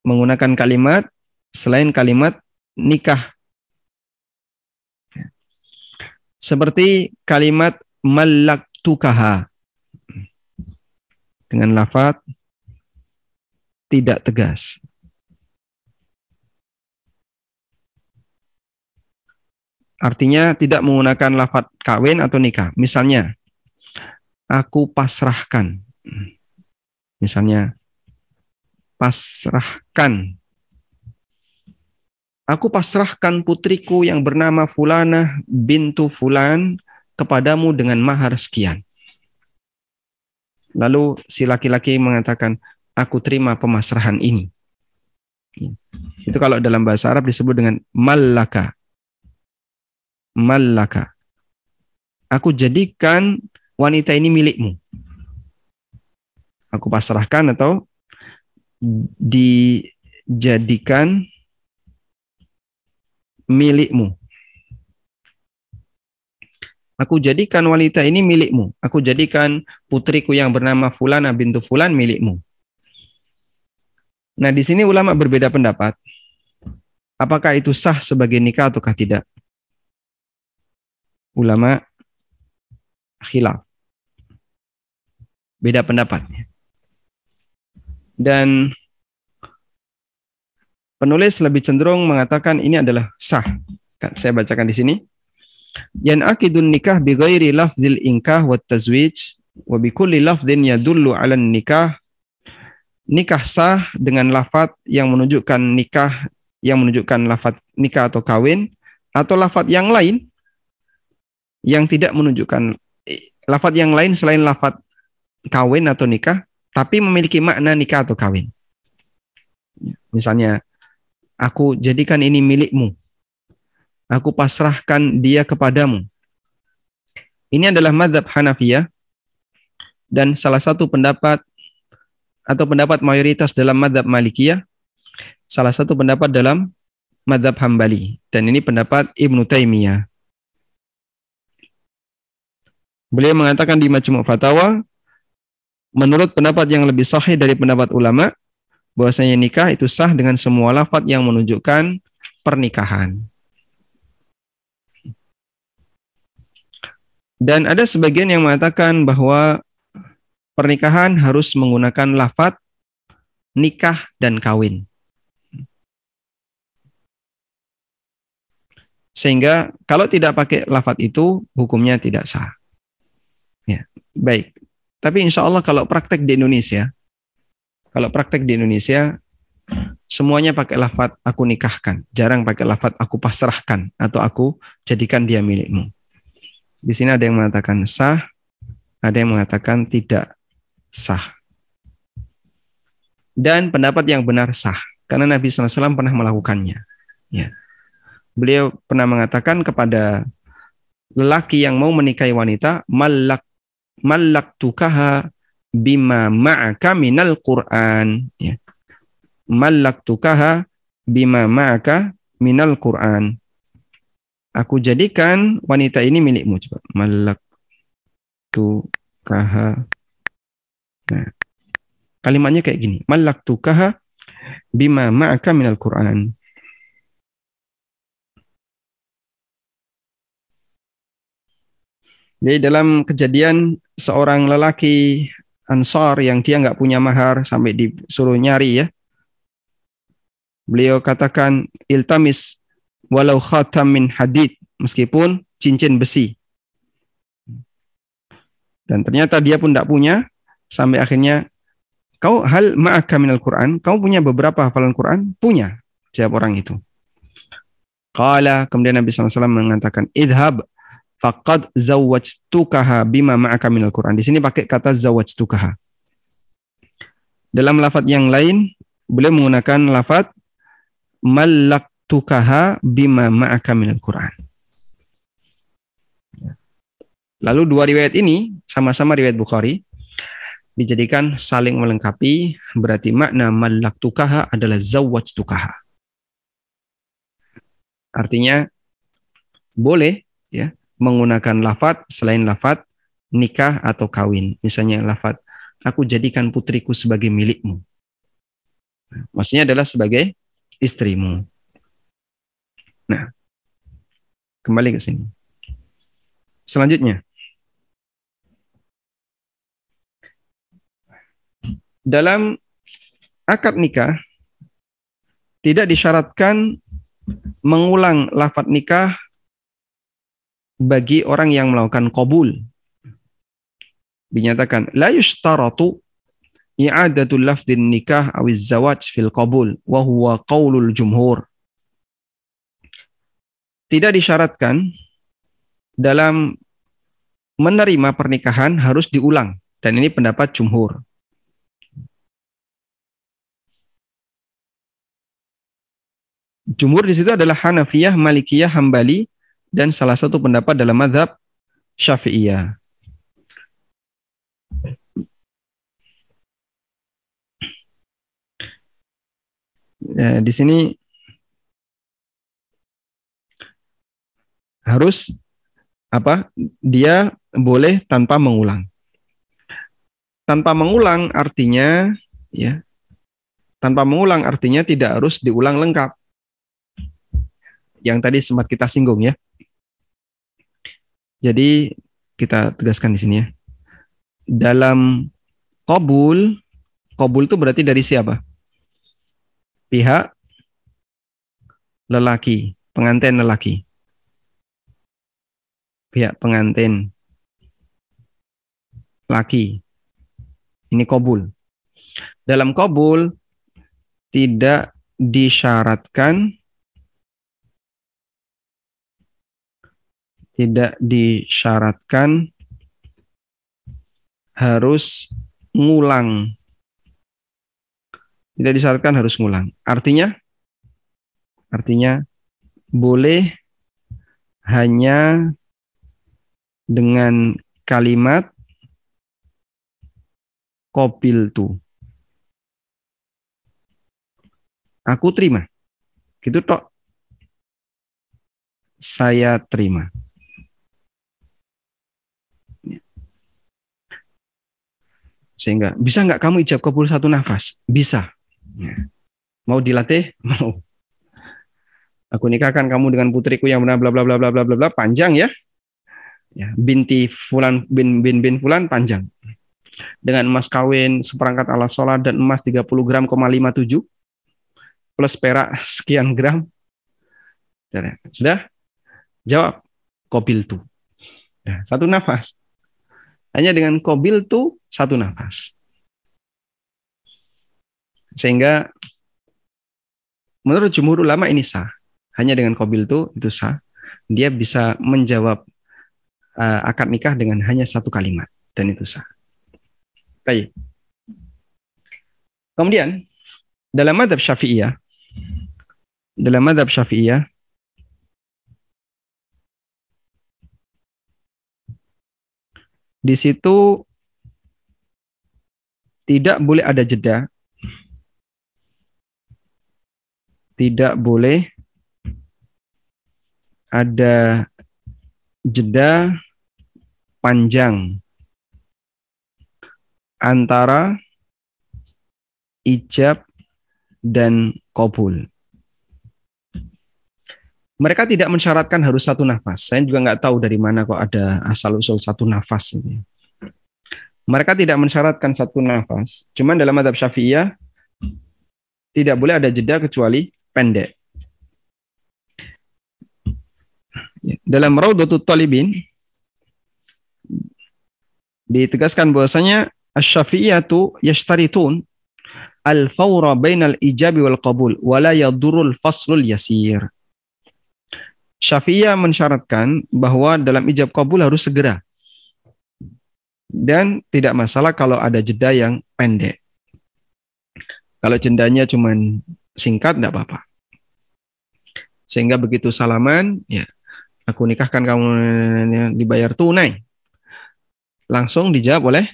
Menggunakan kalimat selain kalimat nikah. Seperti kalimat malak tukaha dengan lafaz tidak tegas. Artinya tidak menggunakan lafaz kawin atau nikah. Misalnya, aku pasrahkan. Misalnya, pasrahkan. Aku pasrahkan putriku yang bernama Fulana bintu Fulan kepadamu dengan mahar sekian. Lalu si laki-laki mengatakan, aku terima pemasrahan ini. Itu kalau dalam bahasa Arab disebut dengan malaka. Malaka. Aku jadikan wanita ini milikmu. Aku pasrahkan atau dijadikan milikmu. Aku jadikan wanita ini milikmu. Aku jadikan putriku yang bernama Fulana bintu Fulan milikmu. Nah, di sini ulama berbeda pendapat. Apakah itu sah sebagai nikah ataukah tidak? Ulama khilaf. Beda pendapat. Dan penulis lebih cenderung mengatakan ini adalah sah. Saya bacakan di sini yan akidun nikah bi ghairi lafzil inkah wa tazwij wa bi kulli lafdhin yadullu 'ala nikah nikah sah dengan lafat yang menunjukkan nikah yang menunjukkan lafat nikah atau kawin atau lafat yang lain yang tidak menunjukkan lafat yang lain selain lafat kawin atau nikah tapi memiliki makna nikah atau kawin. Misalnya aku jadikan ini milikmu aku pasrahkan dia kepadamu. Ini adalah madhab Hanafiyah dan salah satu pendapat atau pendapat mayoritas dalam madhab Malikiyah, salah satu pendapat dalam madhab Hambali dan ini pendapat Ibnu Taimiyah. Beliau mengatakan di Majmu' Fatawa, menurut pendapat yang lebih sahih dari pendapat ulama, bahwasanya nikah itu sah dengan semua lafaz yang menunjukkan pernikahan. Dan ada sebagian yang mengatakan bahwa pernikahan harus menggunakan lafat nikah dan kawin. Sehingga kalau tidak pakai lafat itu hukumnya tidak sah. Ya, baik. Tapi insya Allah kalau praktek di Indonesia, kalau praktek di Indonesia, semuanya pakai lafat aku nikahkan. Jarang pakai lafat aku pasrahkan atau aku jadikan dia milikmu. Di sini ada yang mengatakan sah, ada yang mengatakan tidak sah. Dan pendapat yang benar sah, karena Nabi SAW pernah melakukannya. Ya. Beliau pernah mengatakan kepada lelaki yang mau menikahi wanita, malak malak tukaha bima ma'aka minal Qur'an. Ya. Malak tukaha bima ma'aka minal Qur'an. Aku jadikan wanita ini milikmu. Coba. Malak tu kaha. Nah, kalimatnya kayak gini. Malak tu kaha bima ma'aka minal Quran. Jadi dalam kejadian seorang lelaki Ansar yang dia nggak punya mahar sampai disuruh nyari ya. Beliau katakan iltamis walau khatam min hadid meskipun cincin besi. Dan ternyata dia pun tidak punya sampai akhirnya kau hal ma'aka minal Quran, kau punya beberapa hafalan Quran? Punya, jawab orang itu. Qala, kemudian Nabi SAW mengatakan, idhab faqad zawwajtukaha bima ma'aka minal Quran. Di sini pakai kata zawwajtukaha. Dalam lafaz yang lain, beliau menggunakan lafaz malaktukaha bima ma'aka minal Quran. Lalu dua riwayat ini sama-sama riwayat Bukhari dijadikan saling melengkapi berarti makna malaktukaha adalah zawwajtukaha. Artinya boleh ya menggunakan lafat selain lafat nikah atau kawin. Misalnya lafat aku jadikan putriku sebagai milikmu. Maksudnya adalah sebagai istrimu. Nah, kembali ke sini. Selanjutnya, dalam akad nikah tidak disyaratkan mengulang lafat nikah bagi orang yang melakukan qabul. Dinyatakan la yushtaratu i'adatul lafdin nikah awiz zawaj fil qabul wa huwa qaulul jumhur. Tidak disyaratkan dalam menerima pernikahan harus diulang dan ini pendapat jumhur. Jumhur di situ adalah Hanafiyah, Malikiyah, Hambali, dan salah satu pendapat dalam madhab Syafi'iyah. Ya, di sini harus apa? Dia boleh tanpa mengulang. Tanpa mengulang artinya ya. Tanpa mengulang artinya tidak harus diulang lengkap yang tadi sempat kita singgung ya. Jadi kita tegaskan di sini ya. Dalam kobul, kobul itu berarti dari siapa? Pihak lelaki, pengantin lelaki. Pihak pengantin laki. Ini kobul. Dalam kobul tidak disyaratkan tidak disyaratkan harus ngulang. Tidak disyaratkan harus ngulang. Artinya artinya boleh hanya dengan kalimat kopil tu. Aku terima. Gitu tok. Saya terima. Sehingga bisa nggak kamu ijab kabul satu nafas? Bisa. Ya. Mau dilatih? Mau. Aku nikahkan kamu dengan putriku yang benar bla bla bla bla bla bla bla panjang ya. Ya, binti fulan bin bin bin fulan panjang. Dengan emas kawin seperangkat alat sholat dan emas 30 gram, 57 plus perak sekian gram. Sudah? Jawab. Kobil tuh. Ya, satu nafas. Hanya dengan kobil tuh satu nafas. Sehingga menurut jumhur ulama ini sah. Hanya dengan kobil itu itu sah. Dia bisa menjawab uh, akad nikah dengan hanya satu kalimat dan itu sah. Baik. Kemudian dalam madhab syafi'iyah dalam madhab syafi'iyah di situ tidak boleh ada jeda. Tidak boleh ada jeda panjang antara ijab dan kabul. Mereka tidak mensyaratkan harus satu nafas. Saya juga nggak tahu dari mana kok ada asal usul satu nafas ini. Mereka tidak mensyaratkan satu nafas. Cuman dalam madhab syafi'iyah tidak boleh ada jeda kecuali pendek. Dalam Raudatul Talibin ditegaskan bahwasanya asy-syafi'iyatu yashtaritun al-fawra bainal ijabi wal qabul wa la yadurul faslul yasir. Syafi'iyah mensyaratkan bahwa dalam ijab kabul harus segera. Dan tidak masalah kalau ada jeda yang pendek. Kalau jedanya cuma singkat, tidak apa-apa. Sehingga begitu salaman, ya aku nikahkan kamu dibayar tunai. Langsung dijawab oleh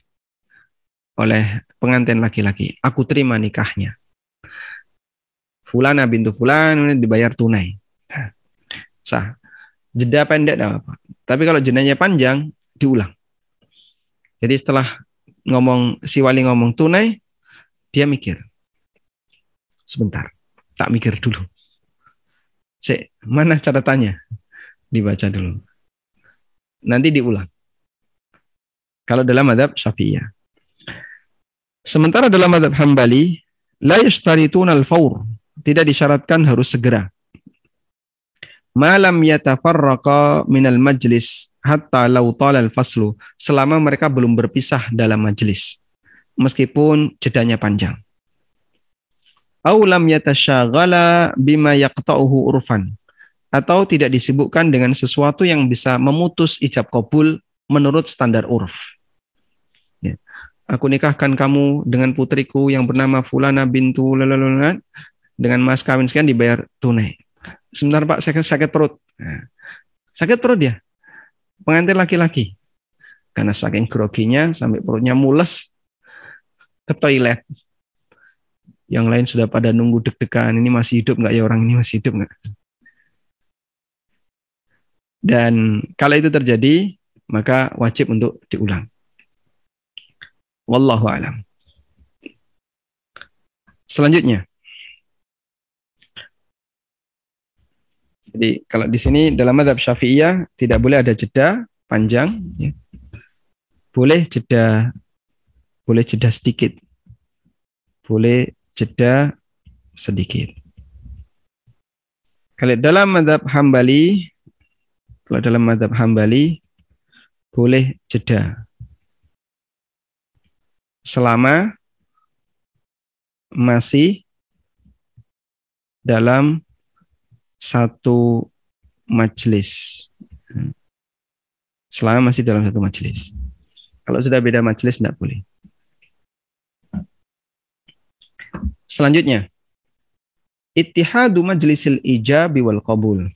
oleh pengantin laki-laki. Aku terima nikahnya. Fulana bintu Fulan dibayar tunai. Sah. Jeda pendek tidak apa. Tapi kalau jedanya panjang, diulang. Jadi setelah ngomong si wali ngomong tunai, dia mikir. Sebentar, tak mikir dulu. Si, mana catatannya? Dibaca dulu. Nanti diulang. Kalau dalam madhab syafi'iyah. Sementara dalam madhab hambali, la yashtaritun al-fawr. Tidak disyaratkan harus segera. Malam yatafarraqa minal majlis hatta lau talal faslu. Selama mereka belum berpisah dalam majlis. Meskipun jedanya panjang aw lam bima yaqta'uhu urfan atau tidak disibukkan dengan sesuatu yang bisa memutus ijab kabul menurut standar urf. Ya. Aku nikahkan kamu dengan putriku yang bernama Fulana bintu lalalala dengan mas kawin sekian dibayar tunai. Sebentar Pak, sakit sakit perut. Nah, sakit perut dia. Pengantin laki-laki. Karena saking groginya sampai perutnya mules ke toilet. Yang lain sudah pada nunggu deg-degan ini masih hidup nggak ya orang? Ini masih hidup nggak? Dan kalau itu terjadi maka wajib untuk diulang. Wallahu alam. Selanjutnya jadi kalau di sini dalam madhab syafi'iyah tidak boleh ada jeda panjang ya. boleh jeda boleh jeda sedikit boleh jeda sedikit. Kalau dalam madhab hambali, kalau dalam madhab hambali, boleh jeda. Selama masih dalam satu majelis. Selama masih dalam satu majelis. Kalau sudah beda majelis, tidak boleh. Selanjutnya, ittihadu majlisil ijab wal qabul.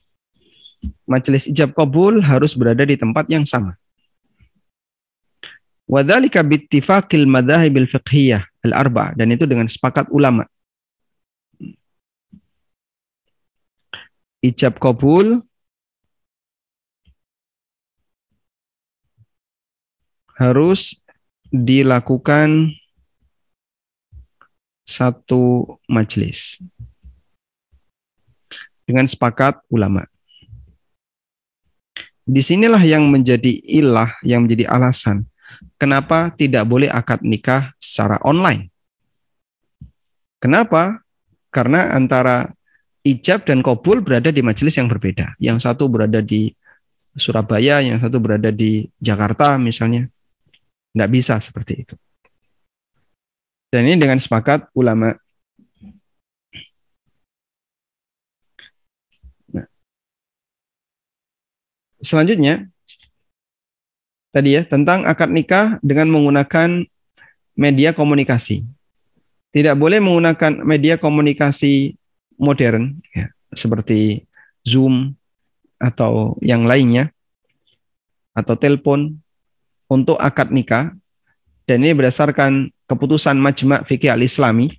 Majelis ijab kabul harus berada di tempat yang sama. Wadhalika bittifaqil madhahibil fiqhiyah al-arba dan itu dengan sepakat ulama. Ijab kabul harus dilakukan satu majelis dengan sepakat ulama. Di sinilah yang menjadi ilah, yang menjadi alasan kenapa tidak boleh akad nikah secara online. Kenapa? Karena antara ijab dan kabul berada di majelis yang berbeda. Yang satu berada di Surabaya, yang satu berada di Jakarta misalnya. Tidak bisa seperti itu. Dan ini dengan sepakat ulama. Nah. Selanjutnya, tadi ya, tentang akad nikah dengan menggunakan media komunikasi. Tidak boleh menggunakan media komunikasi modern, ya, seperti Zoom atau yang lainnya, atau telepon untuk akad nikah. Dan ini berdasarkan keputusan Majma' Fikih Al-Islami.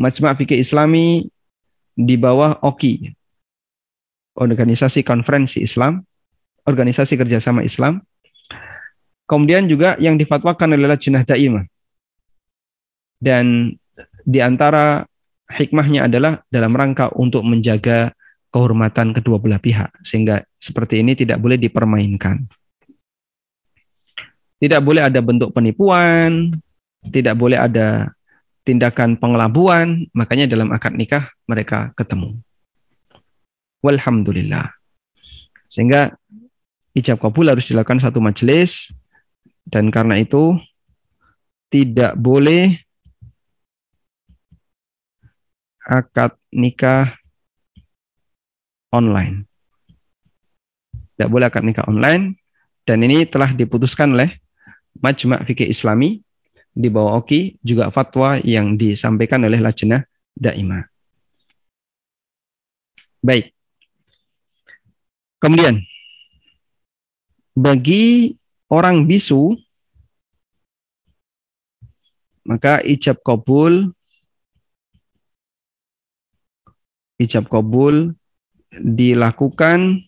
Majma' Fikih Islami di bawah OKI, Organisasi Konferensi Islam, Organisasi Kerjasama Islam. Kemudian juga yang difatwakan adalah Lajnah Daimah. Dan di antara hikmahnya adalah dalam rangka untuk menjaga kehormatan kedua belah pihak sehingga seperti ini tidak boleh dipermainkan. Tidak boleh ada bentuk penipuan, tidak boleh ada tindakan pengelabuan, makanya dalam akad nikah mereka ketemu. Walhamdulillah. Sehingga ijab kabul harus dilakukan satu majelis dan karena itu tidak boleh akad nikah online. Tidak boleh akad nikah online dan ini telah diputuskan oleh Majma' Fikih Islami di bawah OKI juga fatwa yang disampaikan oleh Lajnah Daimah. Baik. Kemudian bagi orang bisu maka ijab kabul ijab kabul dilakukan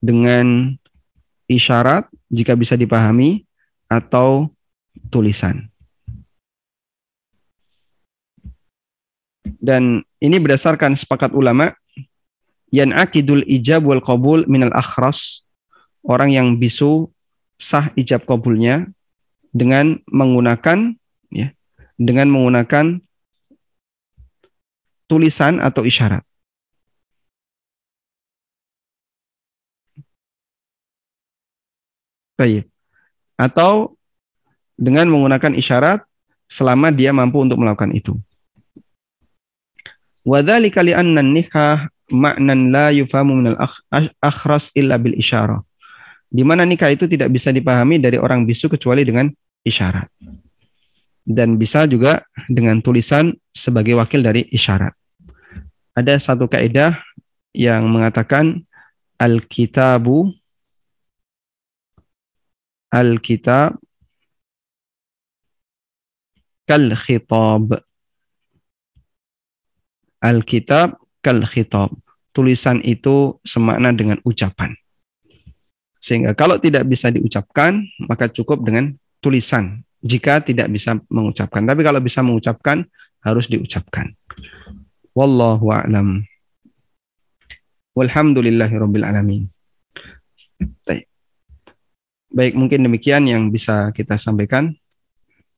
dengan isyarat jika bisa dipahami atau tulisan. Dan ini berdasarkan sepakat ulama yan akidul ijab wal qabul minal akhras orang yang bisu sah ijab kabulnya dengan menggunakan ya dengan menggunakan tulisan atau isyarat. Baik. Atau dengan menggunakan isyarat selama dia mampu untuk melakukan itu. Wadzalika li'anna nikah maknan la yufamu minal akhras illa bil isyarah. Di mana nikah itu tidak bisa dipahami dari orang bisu kecuali dengan isyarat. Dan bisa juga dengan tulisan sebagai wakil dari isyarat. Ada satu kaidah yang mengatakan al-kitabu al-kitab kal khitab. Al-kitab kal khitab. Tulisan itu semakna dengan ucapan. Sehingga kalau tidak bisa diucapkan, maka cukup dengan tulisan jika tidak bisa mengucapkan. Tapi kalau bisa mengucapkan harus diucapkan. Wallahu a'lam. Walhamdulillahirabbil alamin. Baik. Baik, mungkin demikian yang bisa kita sampaikan.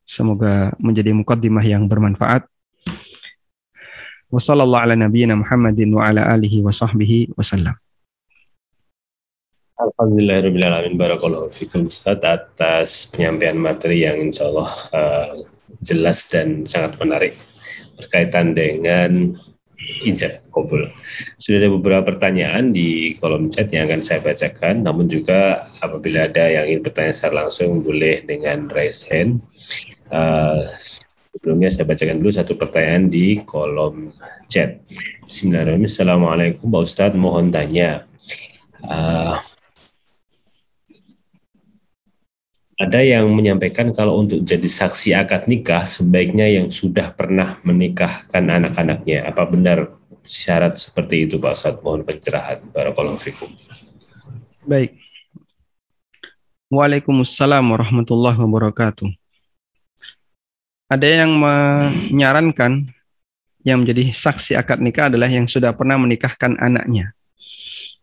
Semoga menjadi mukaddimah yang bermanfaat. Wassallallahu ala nabiyyina Muhammadin wa ala alihi wa sahbihi wasallam. Alhamdulillahirrahmanirrahim. Barakallahu fikum Ustaz atas penyampaian materi yang insya Allah uh, jelas dan sangat menarik berkaitan dengan ijab kabul. Sudah ada beberapa pertanyaan di kolom chat yang akan saya bacakan, namun juga apabila ada yang ingin bertanya secara langsung boleh dengan raise hand. Uh, sebelumnya saya bacakan dulu satu pertanyaan di kolom chat. Bismillahirrahmanirrahim. Assalamualaikum Pak Ustadz, mohon tanya. Uh, ada yang menyampaikan kalau untuk jadi saksi akad nikah sebaiknya yang sudah pernah menikahkan anak-anaknya. Apa benar syarat seperti itu Pak Ustaz? Mohon pencerahan. Barakallahu fikum. Baik. Waalaikumsalam warahmatullahi wabarakatuh. Ada yang menyarankan yang menjadi saksi akad nikah adalah yang sudah pernah menikahkan anaknya.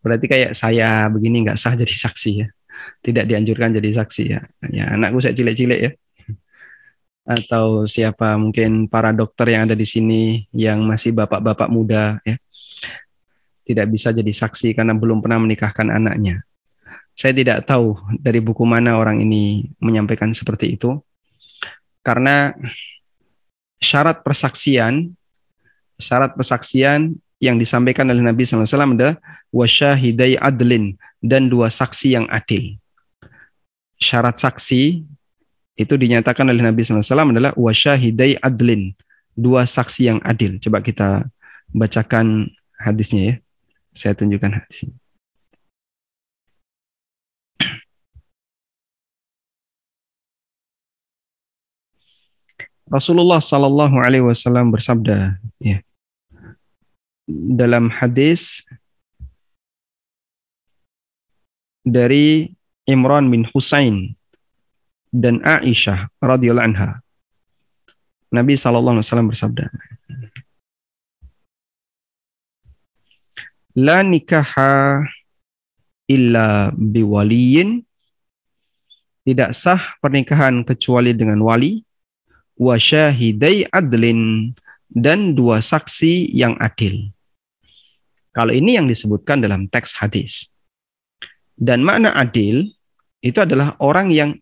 Berarti kayak saya begini nggak sah jadi saksi ya tidak dianjurkan jadi saksi ya. Ya anakku saya cilik-cilik ya. Atau siapa mungkin para dokter yang ada di sini yang masih bapak-bapak muda ya. Tidak bisa jadi saksi karena belum pernah menikahkan anaknya. Saya tidak tahu dari buku mana orang ini menyampaikan seperti itu. Karena syarat persaksian syarat persaksian yang disampaikan oleh Nabi SAW adalah wasyahidai adlin dan dua saksi yang adil. Syarat saksi itu dinyatakan oleh Nabi SAW adalah wasyahidai adlin, dua saksi yang adil. Coba kita bacakan hadisnya ya. Saya tunjukkan hadisnya. Rasulullah Sallallahu Alaihi Wasallam bersabda, ya, dalam hadis dari Imran bin Husain dan Aisyah radhiyallahu anha. Nabi sallallahu alaihi wasallam bersabda, "La nikaha illa biwaliyin." Tidak sah pernikahan kecuali dengan wali wa syahidai adlin dan dua saksi yang adil. Kalau ini yang disebutkan dalam teks hadis. Dan makna adil itu adalah orang yang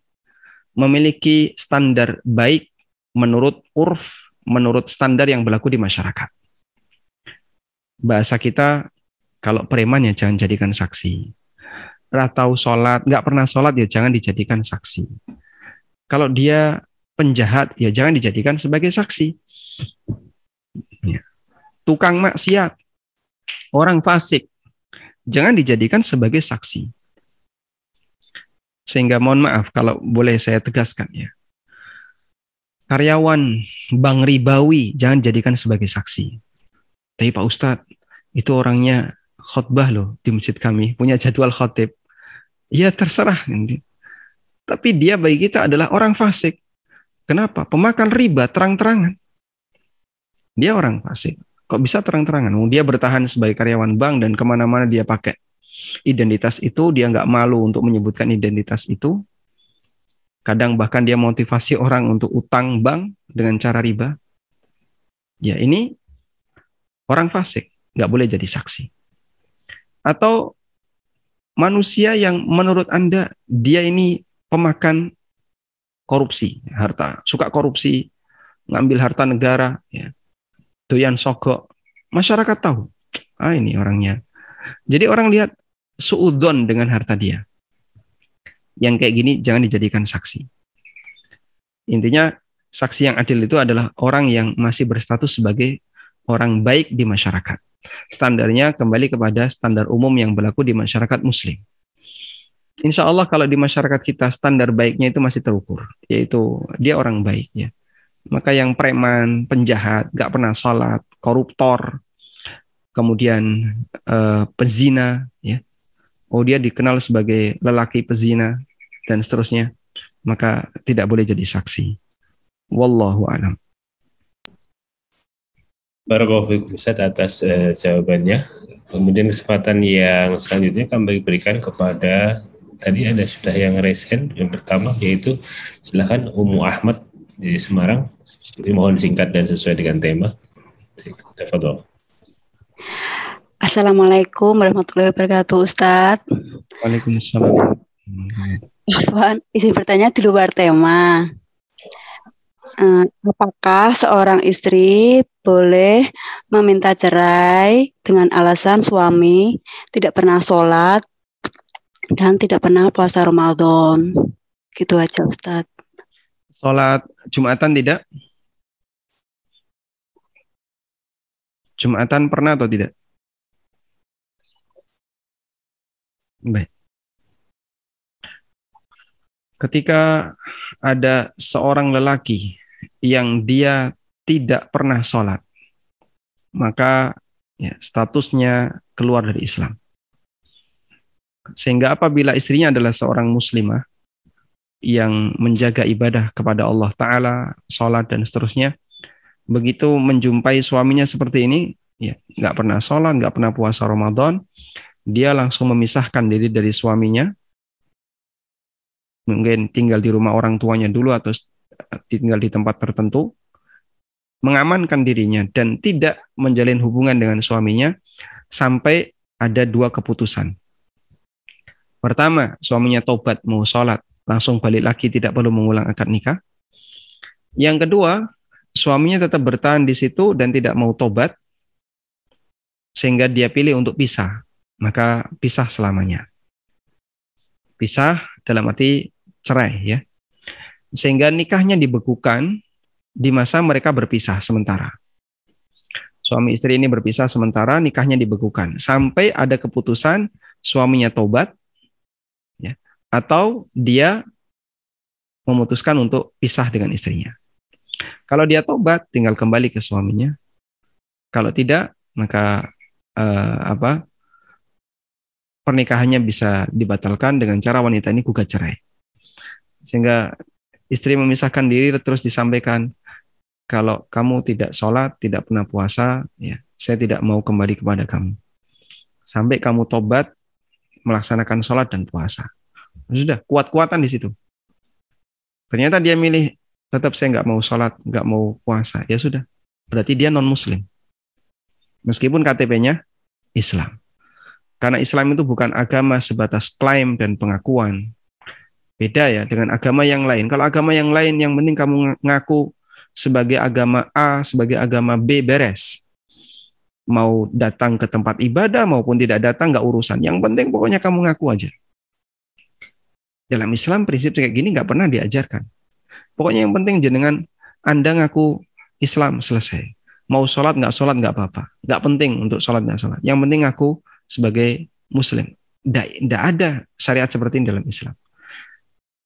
memiliki standar baik menurut urf, menurut standar yang berlaku di masyarakat. Bahasa kita, kalau preman ya jangan jadikan saksi. Atau sholat, nggak pernah sholat ya jangan dijadikan saksi. Kalau dia penjahat ya jangan dijadikan sebagai saksi. Ya. Tukang maksiat, orang fasik, jangan dijadikan sebagai saksi. Sehingga mohon maaf kalau boleh saya tegaskan ya. Karyawan bank ribawi jangan jadikan sebagai saksi. Tapi Pak Ustadz, itu orangnya khotbah loh di masjid kami, punya jadwal khotib. Ya terserah. Tapi dia bagi kita adalah orang fasik. Kenapa? Pemakan riba terang-terangan. Dia orang fasik. Kok bisa terang-terangan? Dia bertahan sebagai karyawan bank dan ke mana-mana dia pakai identitas itu. Dia nggak malu untuk menyebutkan identitas itu. Kadang bahkan dia motivasi orang untuk utang bank dengan cara riba. Ya ini orang fasik. Nggak boleh jadi saksi. Atau manusia yang menurut Anda dia ini pemakan korupsi, harta, suka korupsi, ngambil harta negara, ya, doyan sogok. Masyarakat tahu, ah ini orangnya. Jadi orang lihat suudon dengan harta dia. Yang kayak gini jangan dijadikan saksi. Intinya saksi yang adil itu adalah orang yang masih berstatus sebagai orang baik di masyarakat. Standarnya kembali kepada standar umum yang berlaku di masyarakat muslim. Insya Allah kalau di masyarakat kita standar baiknya itu masih terukur, yaitu dia orang baik ya. Maka yang preman, penjahat, gak pernah sholat, koruptor, kemudian uh, pezina, ya. Oh dia dikenal sebagai lelaki pezina dan seterusnya, maka tidak boleh jadi saksi. Wallahu a'lam. Barakallahu Ustaz atas uh, jawabannya. Kemudian kesempatan yang selanjutnya kami berikan kepada tadi ada sudah yang resen yang pertama yaitu silahkan Umu Ahmad di Semarang mohon singkat dan sesuai dengan tema Tafadol. Assalamualaikum warahmatullahi wabarakatuh Ustadz Waalaikumsalam Afwan, isi bertanya di luar tema uh, Apakah seorang istri boleh meminta cerai dengan alasan suami tidak pernah sholat dan tidak pernah puasa Ramadan. Gitu aja Ustaz. Sholat Jumatan tidak? Jumatan pernah atau tidak? Baik. Ketika ada seorang lelaki yang dia tidak pernah sholat, maka ya, statusnya keluar dari Islam. Sehingga apabila istrinya adalah seorang muslimah yang menjaga ibadah kepada Allah Ta'ala, sholat dan seterusnya, begitu menjumpai suaminya seperti ini, ya nggak pernah sholat, nggak pernah puasa Ramadan, dia langsung memisahkan diri dari suaminya, mungkin tinggal di rumah orang tuanya dulu atau tinggal di tempat tertentu, mengamankan dirinya dan tidak menjalin hubungan dengan suaminya sampai ada dua keputusan. Pertama, suaminya tobat mau sholat, langsung balik lagi tidak perlu mengulang akad nikah. Yang kedua, suaminya tetap bertahan di situ dan tidak mau tobat, sehingga dia pilih untuk pisah. Maka pisah selamanya. Pisah dalam arti cerai ya. Sehingga nikahnya dibekukan di masa mereka berpisah sementara. Suami istri ini berpisah sementara, nikahnya dibekukan. Sampai ada keputusan suaminya tobat, atau dia memutuskan untuk pisah dengan istrinya. Kalau dia tobat, tinggal kembali ke suaminya. Kalau tidak, maka eh, apa? Pernikahannya bisa dibatalkan dengan cara wanita ini gugat cerai. Sehingga istri memisahkan diri terus disampaikan, kalau kamu tidak sholat, tidak pernah puasa, ya saya tidak mau kembali kepada kamu. Sampai kamu tobat, melaksanakan sholat dan puasa. Sudah, kuat-kuatan di situ. Ternyata dia milih tetap saya nggak mau sholat, nggak mau puasa. Ya sudah, berarti dia non Muslim. Meskipun KTP-nya Islam. Karena Islam itu bukan agama sebatas klaim dan pengakuan. Beda ya dengan agama yang lain. Kalau agama yang lain yang penting kamu ngaku sebagai agama A, sebagai agama B beres. Mau datang ke tempat ibadah maupun tidak datang nggak urusan. Yang penting pokoknya kamu ngaku aja. Dalam Islam prinsip kayak gini nggak pernah diajarkan. Pokoknya yang penting jenengan Anda ngaku Islam selesai. Mau sholat nggak sholat nggak apa-apa. Nggak penting untuk sholat nggak sholat. Yang penting aku sebagai Muslim. Tidak ada syariat seperti ini dalam Islam.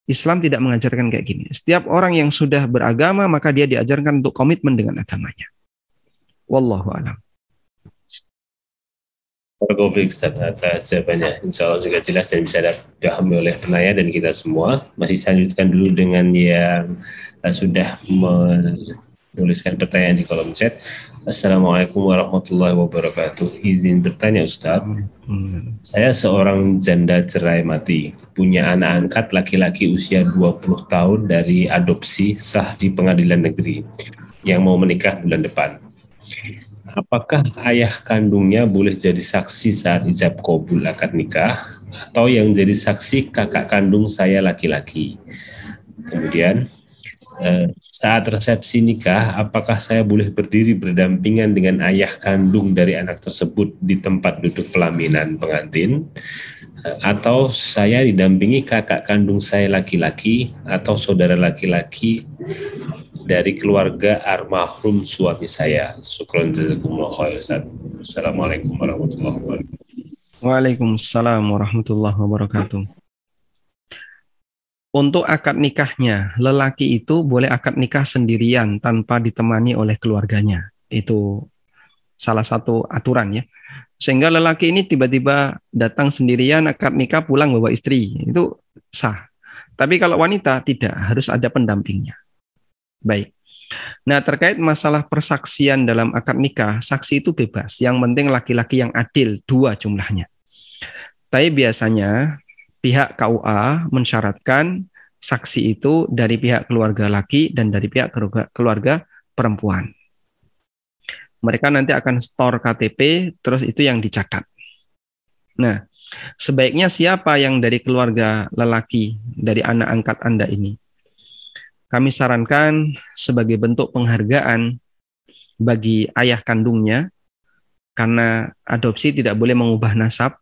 Islam tidak mengajarkan kayak gini. Setiap orang yang sudah beragama maka dia diajarkan untuk komitmen dengan agamanya. Wallahu a'lam. Republik Ustaz jawabannya. Insya Allah juga jelas dan bisa dipahami oleh penanya dan kita semua. Masih lanjutkan dulu dengan yang sudah menuliskan pertanyaan di kolom chat. Assalamualaikum warahmatullahi wabarakatuh. Izin bertanya Ustaz. Hmm. Saya seorang janda cerai mati. Punya anak angkat laki-laki usia 20 tahun dari adopsi sah di pengadilan negeri yang mau menikah bulan depan apakah ayah kandungnya boleh jadi saksi saat ijab kabul akad nikah atau yang jadi saksi kakak kandung saya laki-laki. Kemudian saat resepsi nikah, apakah saya boleh berdiri berdampingan dengan ayah kandung dari anak tersebut di tempat duduk pelaminan pengantin? Eh, atau saya didampingi kakak kandung saya laki-laki atau saudara laki-laki dari keluarga almarhum suami saya. Syukran jazakumullah. Assalamualaikum warahmatullahi wabarakatuh. Waalaikumsalam warahmatullahi wabarakatuh. Untuk akad nikahnya, lelaki itu boleh akad nikah sendirian tanpa ditemani oleh keluarganya. Itu salah satu aturan ya. Sehingga lelaki ini tiba-tiba datang sendirian akad nikah pulang bawa istri. Itu sah. Tapi kalau wanita tidak, harus ada pendampingnya. Baik. Nah, terkait masalah persaksian dalam akad nikah, saksi itu bebas. Yang penting laki-laki yang adil, dua jumlahnya. Tapi biasanya pihak KUA mensyaratkan saksi itu dari pihak keluarga laki dan dari pihak keluarga, keluarga perempuan. Mereka nanti akan store KTP, terus itu yang dicatat. Nah, sebaiknya siapa yang dari keluarga lelaki, dari anak angkat Anda ini? kami sarankan sebagai bentuk penghargaan bagi ayah kandungnya karena adopsi tidak boleh mengubah nasab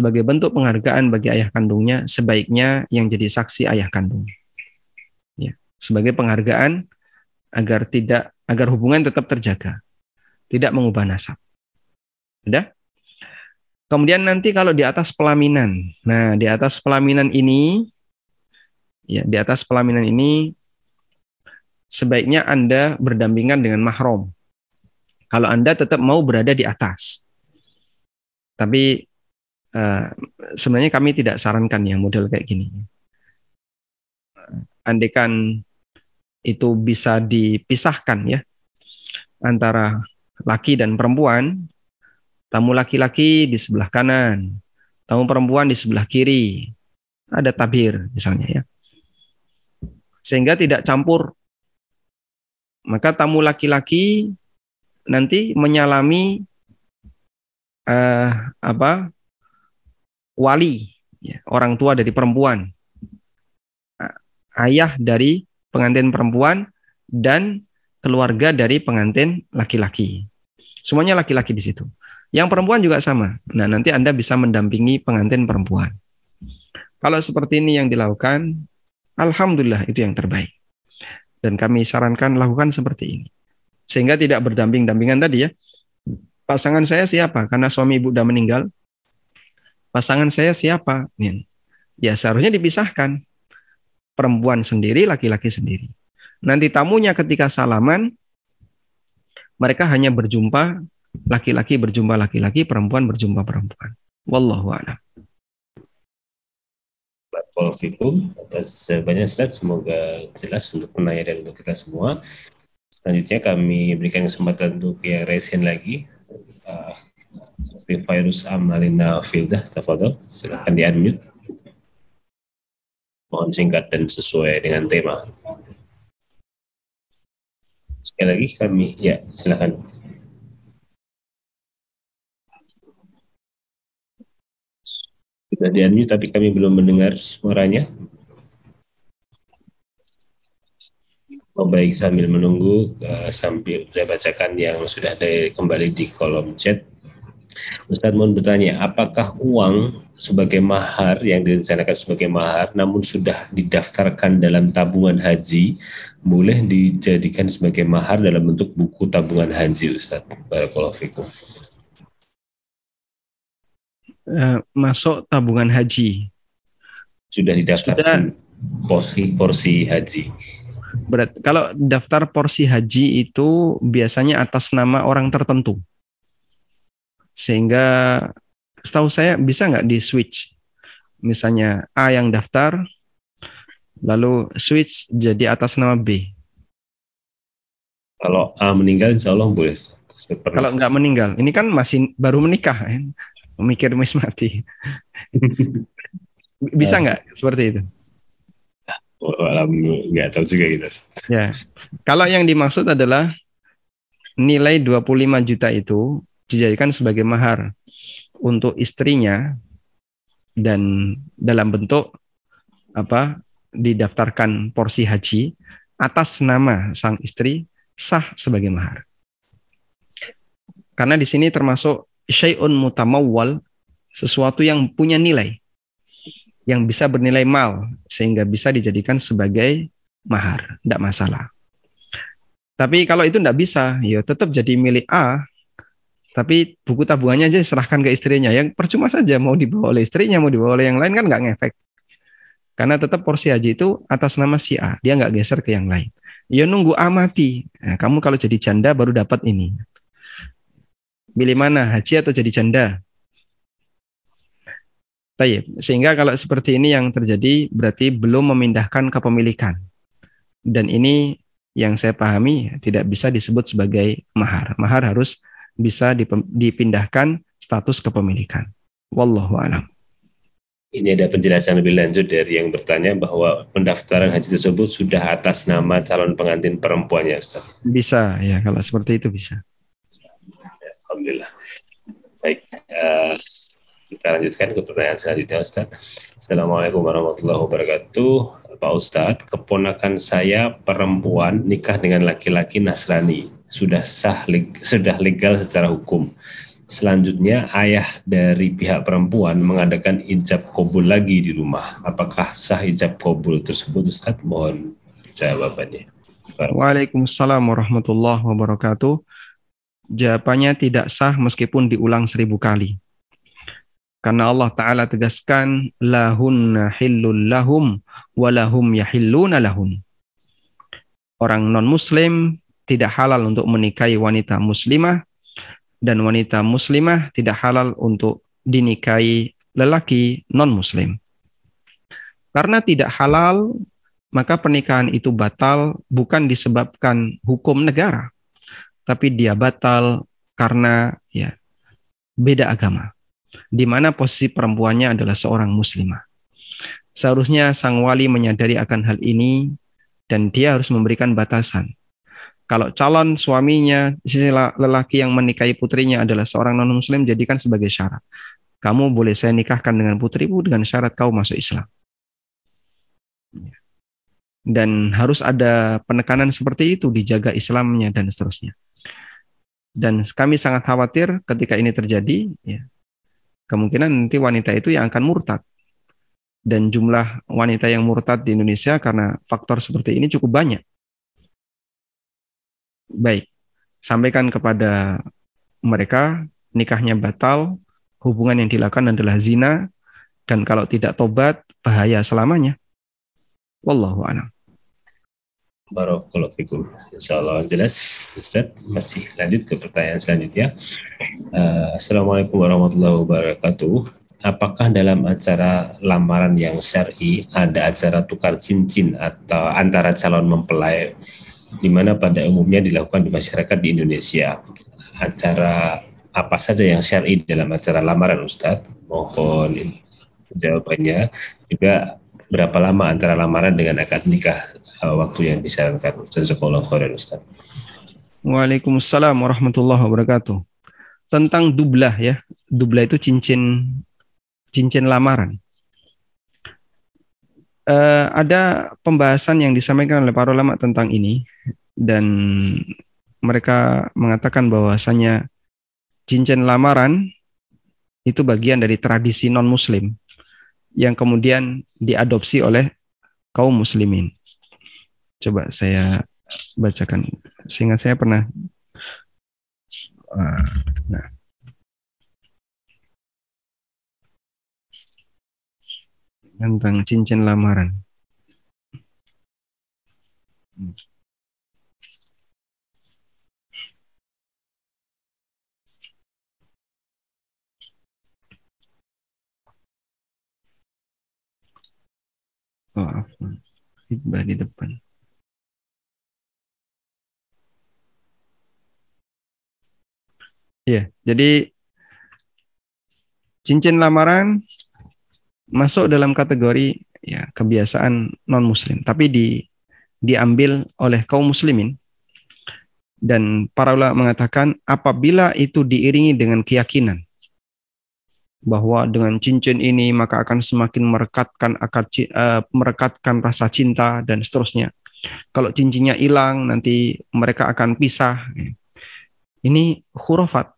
sebagai bentuk penghargaan bagi ayah kandungnya sebaiknya yang jadi saksi ayah kandung ya sebagai penghargaan agar tidak agar hubungan tetap terjaga tidak mengubah nasab sudah kemudian nanti kalau di atas pelaminan nah di atas pelaminan ini ya di atas pelaminan ini sebaiknya Anda berdampingan dengan mahram. Kalau Anda tetap mau berada di atas. Tapi uh, sebenarnya kami tidak sarankan ya model kayak gini. Andaikan itu bisa dipisahkan ya antara laki dan perempuan, tamu laki-laki di sebelah kanan, tamu perempuan di sebelah kiri. Ada tabir misalnya ya sehingga tidak campur. Maka tamu laki-laki nanti menyalami uh, apa wali ya, orang tua dari perempuan, ayah dari pengantin perempuan dan keluarga dari pengantin laki-laki. Semuanya laki-laki di situ. Yang perempuan juga sama. Nah, nanti Anda bisa mendampingi pengantin perempuan. Kalau seperti ini yang dilakukan, Alhamdulillah itu yang terbaik. Dan kami sarankan lakukan seperti ini. Sehingga tidak berdamping-dampingan tadi ya. Pasangan saya siapa? Karena suami ibu sudah meninggal. Pasangan saya siapa? Ya seharusnya dipisahkan. Perempuan sendiri, laki-laki sendiri. Nanti tamunya ketika salaman, mereka hanya berjumpa laki-laki berjumpa laki-laki, perempuan berjumpa perempuan. Wallahu a'lam. Fikum atas banyak Ustaz. Semoga jelas untuk penanya dan untuk kita semua. Selanjutnya kami berikan kesempatan untuk yang resen lagi. Uh, virus Amalina Filda, tafadhol. Silakan di unmute. Mohon singkat dan sesuai dengan tema. Sekali lagi kami, ya silakan. Sudah di unmute tapi kami belum mendengar suaranya. Oh, baik sambil menunggu uh, sambil saya bacakan yang sudah ada kembali di kolom chat. Ustadz mohon bertanya, apakah uang sebagai mahar yang direncanakan sebagai mahar namun sudah didaftarkan dalam tabungan haji boleh dijadikan sebagai mahar dalam bentuk buku tabungan haji Ustadz? Barakallahu fikum. Uh, masuk tabungan haji. Sudah didaftarkan sudah. porsi porsi haji. Berat. Kalau daftar porsi haji itu biasanya atas nama orang tertentu. Sehingga setahu saya bisa nggak di switch. Misalnya A yang daftar, lalu switch jadi atas nama B. Kalau A meninggal, insya Allah boleh. Kalau nggak meninggal, ini kan masih baru menikah, ya. memikir mis mati. bisa nggak seperti itu? nggak tahu juga kita. Ya. Kalau yang dimaksud adalah nilai 25 juta itu dijadikan sebagai mahar untuk istrinya dan dalam bentuk apa didaftarkan porsi haji atas nama sang istri sah sebagai mahar. Karena di sini termasuk syai'un mutamawwal sesuatu yang punya nilai yang bisa bernilai mal sehingga bisa dijadikan sebagai mahar, tidak masalah. Tapi kalau itu tidak bisa, ya tetap jadi milik A. Tapi buku tabungannya aja serahkan ke istrinya. Yang percuma saja mau dibawa oleh istrinya, mau dibawa oleh yang lain kan nggak ngefek. Karena tetap porsi haji itu atas nama si A, dia nggak geser ke yang lain. Ya nunggu A mati. Nah, kamu kalau jadi janda baru dapat ini. Pilih mana, haji atau jadi janda? Tayyip. Sehingga kalau seperti ini yang terjadi berarti belum memindahkan kepemilikan. Dan ini yang saya pahami tidak bisa disebut sebagai mahar. Mahar harus bisa dipindahkan status kepemilikan. Wallahu a'lam. Ini ada penjelasan lebih lanjut dari yang bertanya bahwa pendaftaran haji tersebut sudah atas nama calon pengantin perempuannya, Ustaz. Bisa, ya kalau seperti itu bisa. Alhamdulillah. Baik, uh, kita lanjutkan ke pertanyaan selanjutnya Ustaz. Assalamualaikum warahmatullahi wabarakatuh. Pak Ustadz, keponakan saya perempuan nikah dengan laki-laki Nasrani. Sudah sah, sudah legal secara hukum. Selanjutnya, ayah dari pihak perempuan mengadakan ijab kabul lagi di rumah. Apakah sah ijab kabul tersebut, Ustaz? Mohon jawabannya. Waalaikumsalam warahmatullahi wabarakatuh. Jawabannya tidak sah meskipun diulang seribu kali. Karena Allah Ta'ala tegaskan, lahunna hillul lahum, walahum yahilluna lahum. Orang non-muslim tidak halal untuk menikahi wanita muslimah, dan wanita muslimah tidak halal untuk dinikahi lelaki non-muslim. Karena tidak halal, maka pernikahan itu batal bukan disebabkan hukum negara, tapi dia batal karena ya beda agama di mana posisi perempuannya adalah seorang muslimah. Seharusnya sang wali menyadari akan hal ini dan dia harus memberikan batasan. Kalau calon suaminya, sisi lelaki yang menikahi putrinya adalah seorang non-muslim, jadikan sebagai syarat. Kamu boleh saya nikahkan dengan putrimu dengan syarat kau masuk Islam. Dan harus ada penekanan seperti itu, dijaga Islamnya dan seterusnya. Dan kami sangat khawatir ketika ini terjadi, ya, kemungkinan nanti wanita itu yang akan murtad. Dan jumlah wanita yang murtad di Indonesia karena faktor seperti ini cukup banyak. Baik, sampaikan kepada mereka nikahnya batal, hubungan yang dilakukan adalah zina, dan kalau tidak tobat, bahaya selamanya. Wallahu a'lam. Barakallahu fikum. Insyaallah jelas Ustaz. Masih lanjut ke pertanyaan selanjutnya. Uh, Assalamualaikum warahmatullahi wabarakatuh. Apakah dalam acara lamaran yang syar'i ada acara tukar cincin atau antara calon mempelai di mana pada umumnya dilakukan di masyarakat di Indonesia? Acara apa saja yang syar'i dalam acara lamaran Ustaz? Mohon jawabannya. Juga berapa lama antara lamaran dengan akad nikah uh, waktu yang disarankan. Jazakallah khairan Ustaz. Waalaikumsalam warahmatullahi wabarakatuh. Tentang dublah ya. Dublah itu cincin cincin lamaran. eh, ada pembahasan yang disampaikan oleh para ulama tentang ini dan mereka mengatakan bahwasanya cincin lamaran itu bagian dari tradisi non-muslim yang kemudian diadopsi oleh kaum muslimin. Coba saya bacakan. Sehingga saya pernah uh, nah. tentang cincin lamaran. Oh, di depan. Ya, jadi cincin lamaran masuk dalam kategori ya kebiasaan non muslim, tapi di diambil oleh kaum muslimin dan para ulama mengatakan apabila itu diiringi dengan keyakinan bahwa dengan cincin ini maka akan semakin merekatkan akar uh, merekatkan rasa cinta dan seterusnya. Kalau cincinnya hilang nanti mereka akan pisah. Ini khurafat.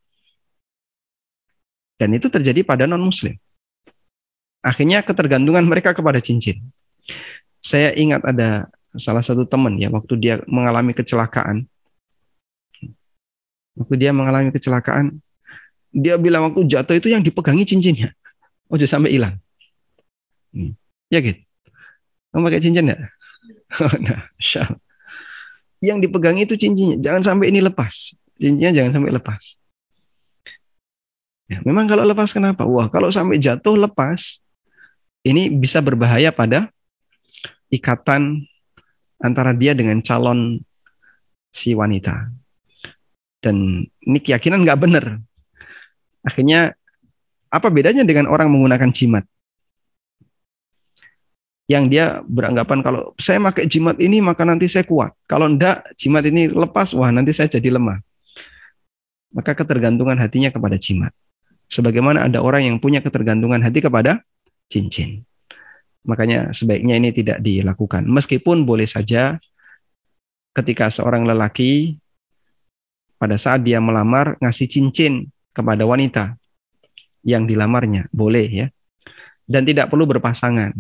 Dan itu terjadi pada non muslim. Akhirnya ketergantungan mereka kepada cincin. Saya ingat ada salah satu teman ya waktu dia mengalami kecelakaan. Waktu dia mengalami kecelakaan, dia bilang waktu jatuh itu yang dipegangi cincinnya. Oh, jangan sampai hilang. Hmm. Ya gitu. Kamu pakai cincin? Oh, nah. Yang dipegangi itu cincinnya. Jangan sampai ini lepas. Cincinnya jangan sampai lepas. Ya, memang kalau lepas kenapa? Wah, kalau sampai jatuh lepas, ini bisa berbahaya pada ikatan antara dia dengan calon si wanita. Dan ini keyakinan nggak benar. Akhirnya apa bedanya dengan orang menggunakan jimat? Yang dia beranggapan kalau saya pakai jimat ini maka nanti saya kuat. Kalau enggak jimat ini lepas, wah nanti saya jadi lemah. Maka ketergantungan hatinya kepada jimat. Sebagaimana ada orang yang punya ketergantungan hati kepada cincin. Makanya sebaiknya ini tidak dilakukan. Meskipun boleh saja ketika seorang lelaki pada saat dia melamar ngasih cincin kepada wanita yang dilamarnya, boleh ya. Dan tidak perlu berpasangan.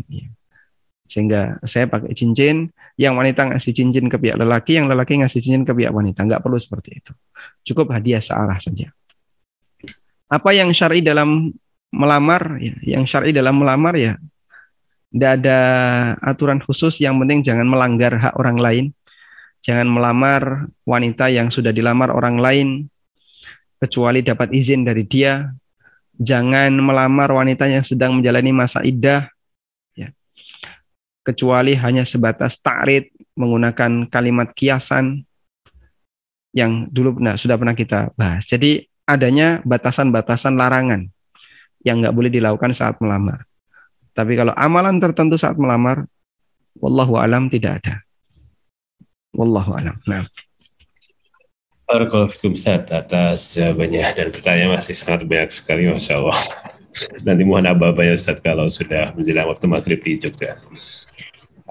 Sehingga saya pakai cincin, yang wanita ngasih cincin ke pihak lelaki, yang lelaki ngasih cincin ke pihak wanita. Nggak perlu seperti itu. Cukup hadiah searah saja. Apa yang syar'i dalam melamar, ya, yang syar'i dalam melamar ya, tidak ada aturan khusus. Yang penting jangan melanggar hak orang lain. Jangan melamar wanita yang sudah dilamar orang lain kecuali dapat izin dari dia. Jangan melamar wanita yang sedang menjalani masa iddah, ya. kecuali hanya sebatas takrit menggunakan kalimat kiasan yang dulu pernah, sudah pernah kita bahas. Jadi adanya batasan-batasan larangan yang nggak boleh dilakukan saat melamar. Tapi kalau amalan tertentu saat melamar, wallahu alam tidak ada. Wallahu alam. Nah. Barakallahu Ustaz atas jawabannya dan pertanyaan masih sangat banyak sekali Masya Allah. Nanti mohon abah-abahnya Ustaz kalau sudah menjelang waktu maghrib di Jogja.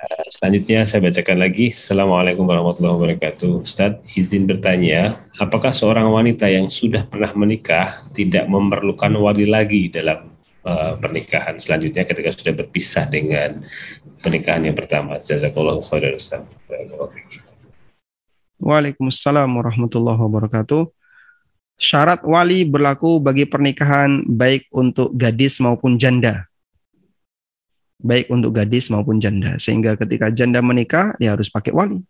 Selanjutnya saya bacakan lagi. Assalamualaikum warahmatullahi wabarakatuh. Ustaz, izin bertanya, apakah seorang wanita yang sudah pernah menikah tidak memerlukan wali lagi dalam uh, pernikahan selanjutnya ketika sudah berpisah dengan pernikahan yang pertama? Jazakallah khairan Ustaz. Waalaikumsalam warahmatullahi wabarakatuh. Syarat wali berlaku bagi pernikahan baik untuk gadis maupun janda. Baik untuk gadis maupun janda. Sehingga ketika janda menikah, dia harus pakai wali.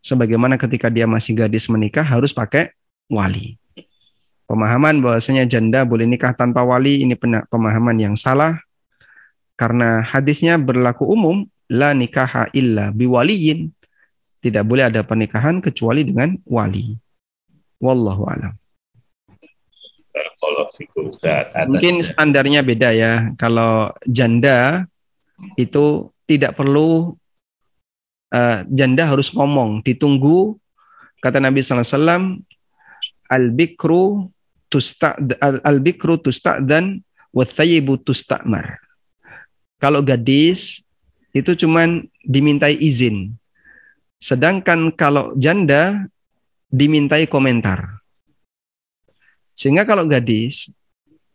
Sebagaimana ketika dia masih gadis menikah, harus pakai wali. Pemahaman bahwasanya janda boleh nikah tanpa wali, ini pemahaman yang salah. Karena hadisnya berlaku umum, la nikaha illa biwaliyin tidak boleh ada pernikahan kecuali dengan wali. Wallahu a'lam. Mungkin standarnya beda ya. Kalau janda itu tidak perlu uh, janda harus ngomong, ditunggu kata Nabi SAW al-bikru tusta al-bikru tusta'dan wa thayyibu tusta'mar. Kalau gadis itu cuman dimintai izin. Sedangkan kalau janda dimintai komentar. Sehingga kalau gadis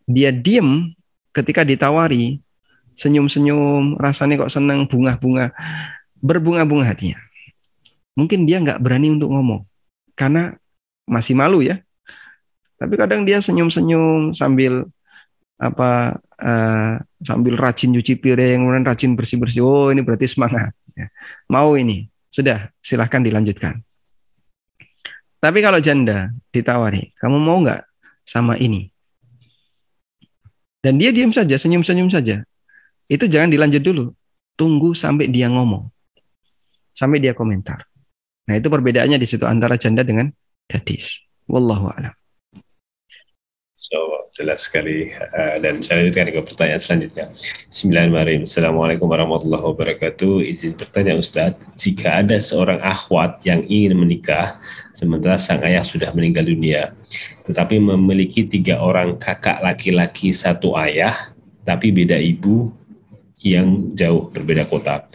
dia diem ketika ditawari, senyum-senyum, rasanya kok senang bunga-bunga, berbunga-bunga hatinya. Mungkin dia nggak berani untuk ngomong karena masih malu ya. Tapi kadang dia senyum-senyum sambil apa uh, sambil rajin cuci piring, kemudian rajin bersih-bersih. Oh, ini berarti semangat. Ya. Mau ini. Sudah, silahkan dilanjutkan. Tapi kalau janda ditawari, kamu mau nggak sama ini? Dan dia diam saja, senyum-senyum saja. Itu jangan dilanjut dulu. Tunggu sampai dia ngomong. Sampai dia komentar. Nah, itu perbedaannya di situ antara janda dengan gadis. Wallahu a'lam. So, jelas sekali. Uh, dan saya lanjutkan ke pertanyaan selanjutnya. Bismillahirrahmanirrahim. Assalamualaikum warahmatullahi wabarakatuh. Izin bertanya Ustadz, jika ada seorang akhwat yang ingin menikah, sementara sang ayah sudah meninggal dunia, tetapi memiliki tiga orang kakak laki-laki satu ayah, tapi beda ibu yang jauh berbeda kota.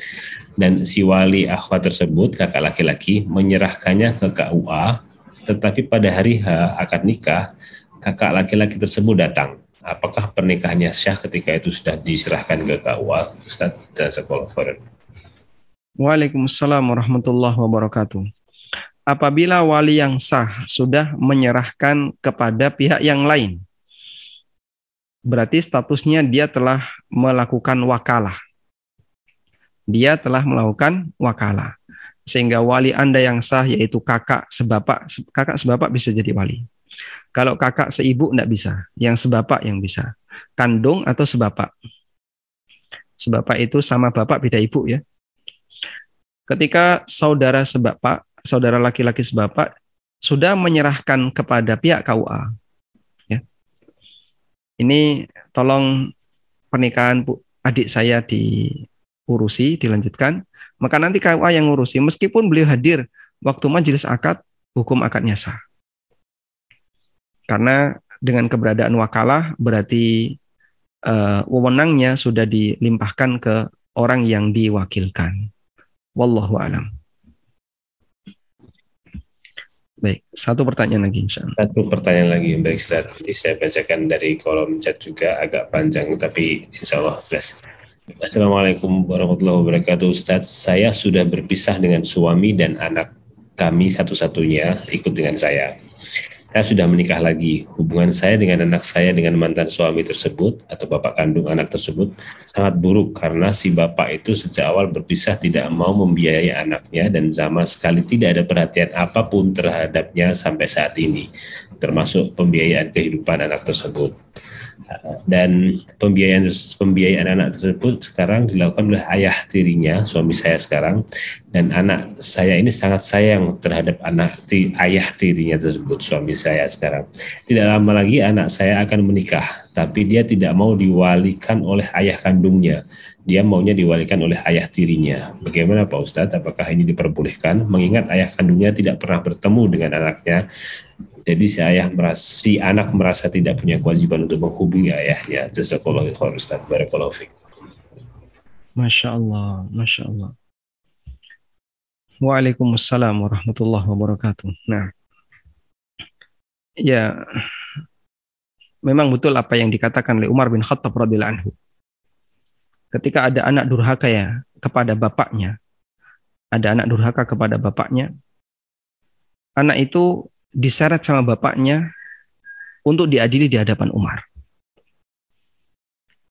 Dan si wali akhwat tersebut, kakak laki-laki, menyerahkannya ke KUA, tetapi pada hari H akad nikah, kakak laki-laki tersebut datang. Apakah pernikahannya syah ketika itu sudah diserahkan ke KUA? Ustaz Jazakallah khairan. Waalaikumsalam warahmatullahi wabarakatuh. Apabila wali yang sah sudah menyerahkan kepada pihak yang lain, berarti statusnya dia telah melakukan wakalah. Dia telah melakukan wakalah. Sehingga wali Anda yang sah yaitu kakak sebapak, kakak sebapak bisa jadi wali. Kalau kakak seibu tidak bisa, yang sebapak yang bisa. Kandung atau sebapak. Sebapak itu sama bapak beda ibu ya. Ketika saudara sebapak, saudara laki-laki sebapak sudah menyerahkan kepada pihak KUA. Ini tolong pernikahan adik saya diurusi, dilanjutkan. Maka nanti KUA yang ngurusi, meskipun beliau hadir waktu majelis akad, hukum akadnya sah. Karena dengan keberadaan wakalah berarti uh, wewenangnya sudah dilimpahkan ke orang yang diwakilkan. Wallahu alam. Baik, satu pertanyaan lagi insya. Satu pertanyaan lagi, baik Ustaz. Jadi saya bacakan dari kolom chat juga agak panjang, tapi insya Allah jelas. Assalamualaikum warahmatullahi wabarakatuh Ustaz. Saya sudah berpisah dengan suami dan anak kami satu-satunya ikut dengan saya saya sudah menikah lagi. Hubungan saya dengan anak saya dengan mantan suami tersebut atau bapak kandung anak tersebut sangat buruk karena si bapak itu sejak awal berpisah tidak mau membiayai anaknya dan sama sekali tidak ada perhatian apa pun terhadapnya sampai saat ini, termasuk pembiayaan kehidupan anak tersebut dan pembiayaan pembiayaan anak tersebut sekarang dilakukan oleh ayah tirinya suami saya sekarang dan anak saya ini sangat sayang terhadap anak ti, ayah tirinya tersebut suami saya sekarang tidak lama lagi anak saya akan menikah tapi dia tidak mau diwalikan oleh ayah kandungnya dia maunya diwalikan oleh ayah tirinya. Bagaimana Pak Ustadz? Apakah ini diperbolehkan? Mengingat ayah kandungnya tidak pernah bertemu dengan anaknya jadi si ayah merasa, si anak merasa tidak punya kewajiban untuk menghubungi ayahnya. Jazakallahu khair Ustaz. Barakallahu fiik. Masya Allah, Masya Allah. Waalaikumsalam warahmatullahi wabarakatuh. Nah, ya memang betul apa yang dikatakan oleh Umar bin Khattab radhiyallahu anhu. Ketika ada anak durhaka ya kepada bapaknya, ada anak durhaka kepada bapaknya, anak itu diseret sama bapaknya untuk diadili di hadapan Umar.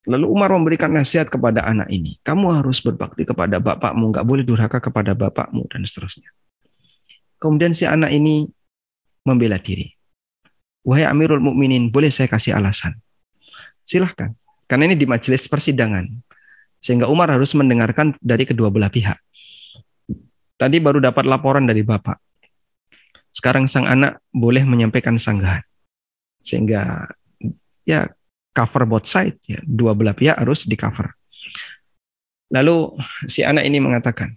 Lalu Umar memberikan nasihat kepada anak ini, kamu harus berbakti kepada bapakmu, nggak boleh durhaka kepada bapakmu, dan seterusnya. Kemudian si anak ini membela diri. Wahai Amirul Mukminin, boleh saya kasih alasan? Silahkan. Karena ini di majelis persidangan. Sehingga Umar harus mendengarkan dari kedua belah pihak. Tadi baru dapat laporan dari bapak. Sekarang sang anak boleh menyampaikan sanggahan. Sehingga ya cover both side ya, dua belah pihak harus di cover. Lalu si anak ini mengatakan,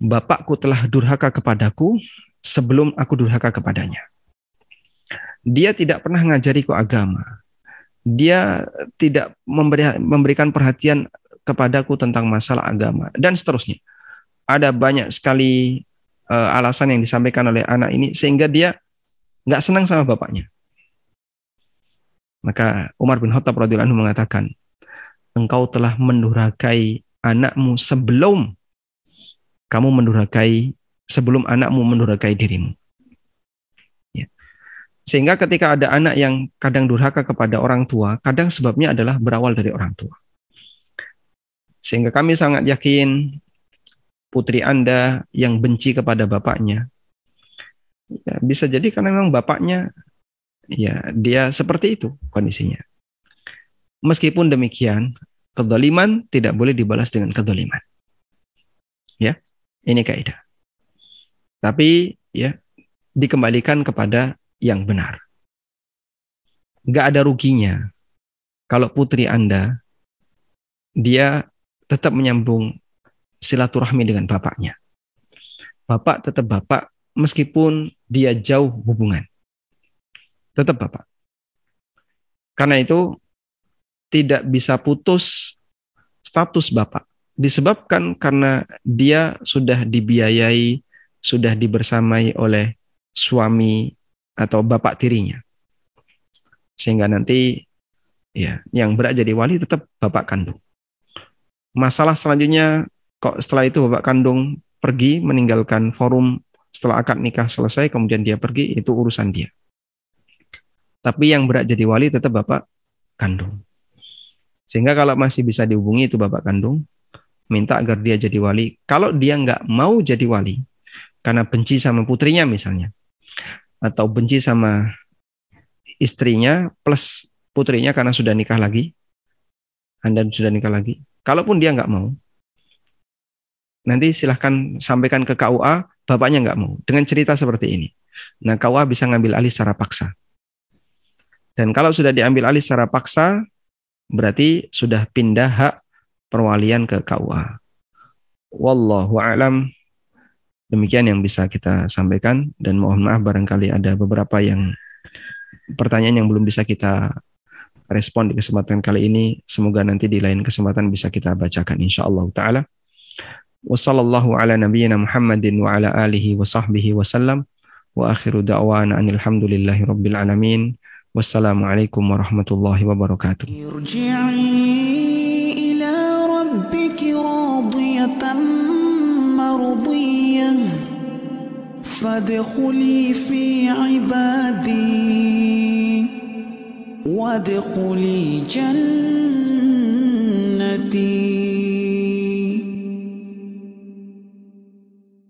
"Bapakku telah durhaka kepadaku sebelum aku durhaka kepadanya." Dia tidak pernah ngajariku agama. Dia tidak memberi, memberikan perhatian kepadaku tentang masalah agama dan seterusnya. Ada banyak sekali uh, alasan yang disampaikan oleh anak ini sehingga dia nggak senang sama bapaknya. Maka Umar bin Khattab radhiyallahu anhu mengatakan, engkau telah mendurhakai anakmu sebelum kamu mendurhakai sebelum anakmu mendurhakai dirimu. Ya. Sehingga ketika ada anak yang kadang durhaka kepada orang tua, kadang sebabnya adalah berawal dari orang tua. Sehingga kami sangat yakin putri Anda yang benci kepada bapaknya, ya, bisa jadi karena memang bapaknya ya dia seperti itu kondisinya. Meskipun demikian, kedoliman tidak boleh dibalas dengan kedoliman. Ya, ini kaidah. Tapi ya dikembalikan kepada yang benar. Gak ada ruginya kalau putri Anda dia tetap menyambung silaturahmi dengan bapaknya. Bapak tetap bapak meskipun dia jauh hubungan tetap Bapak. Karena itu tidak bisa putus status Bapak disebabkan karena dia sudah dibiayai, sudah dibersamai oleh suami atau bapak tirinya. Sehingga nanti ya yang berat jadi wali tetap bapak kandung. Masalah selanjutnya kok setelah itu bapak kandung pergi meninggalkan forum setelah akad nikah selesai kemudian dia pergi itu urusan dia. Tapi yang berat jadi wali tetap bapak kandung. Sehingga kalau masih bisa dihubungi itu bapak kandung, minta agar dia jadi wali. Kalau dia nggak mau jadi wali, karena benci sama putrinya misalnya, atau benci sama istrinya plus putrinya karena sudah nikah lagi, Anda sudah nikah lagi. Kalaupun dia nggak mau, nanti silahkan sampaikan ke KUA, bapaknya nggak mau. Dengan cerita seperti ini. Nah, KUA bisa ngambil alih secara paksa. Dan kalau sudah diambil alih secara paksa, berarti sudah pindah hak perwalian ke KUA. Wallahu a'lam. Demikian yang bisa kita sampaikan dan mohon maaf barangkali ada beberapa yang pertanyaan yang belum bisa kita respon di kesempatan kali ini. Semoga nanti di lain kesempatan bisa kita bacakan insyaallah taala. وصلى الله على نبينا محمد وعلى آله وصحبه وسلم. وآخر دعوانا أن الحمد لله رب العالمين. والسلام عليكم ورحمة الله وبركاته. ارجعي إلى ربك راضية مرضية. فادخلي في عبادي. وادخلي جنتي.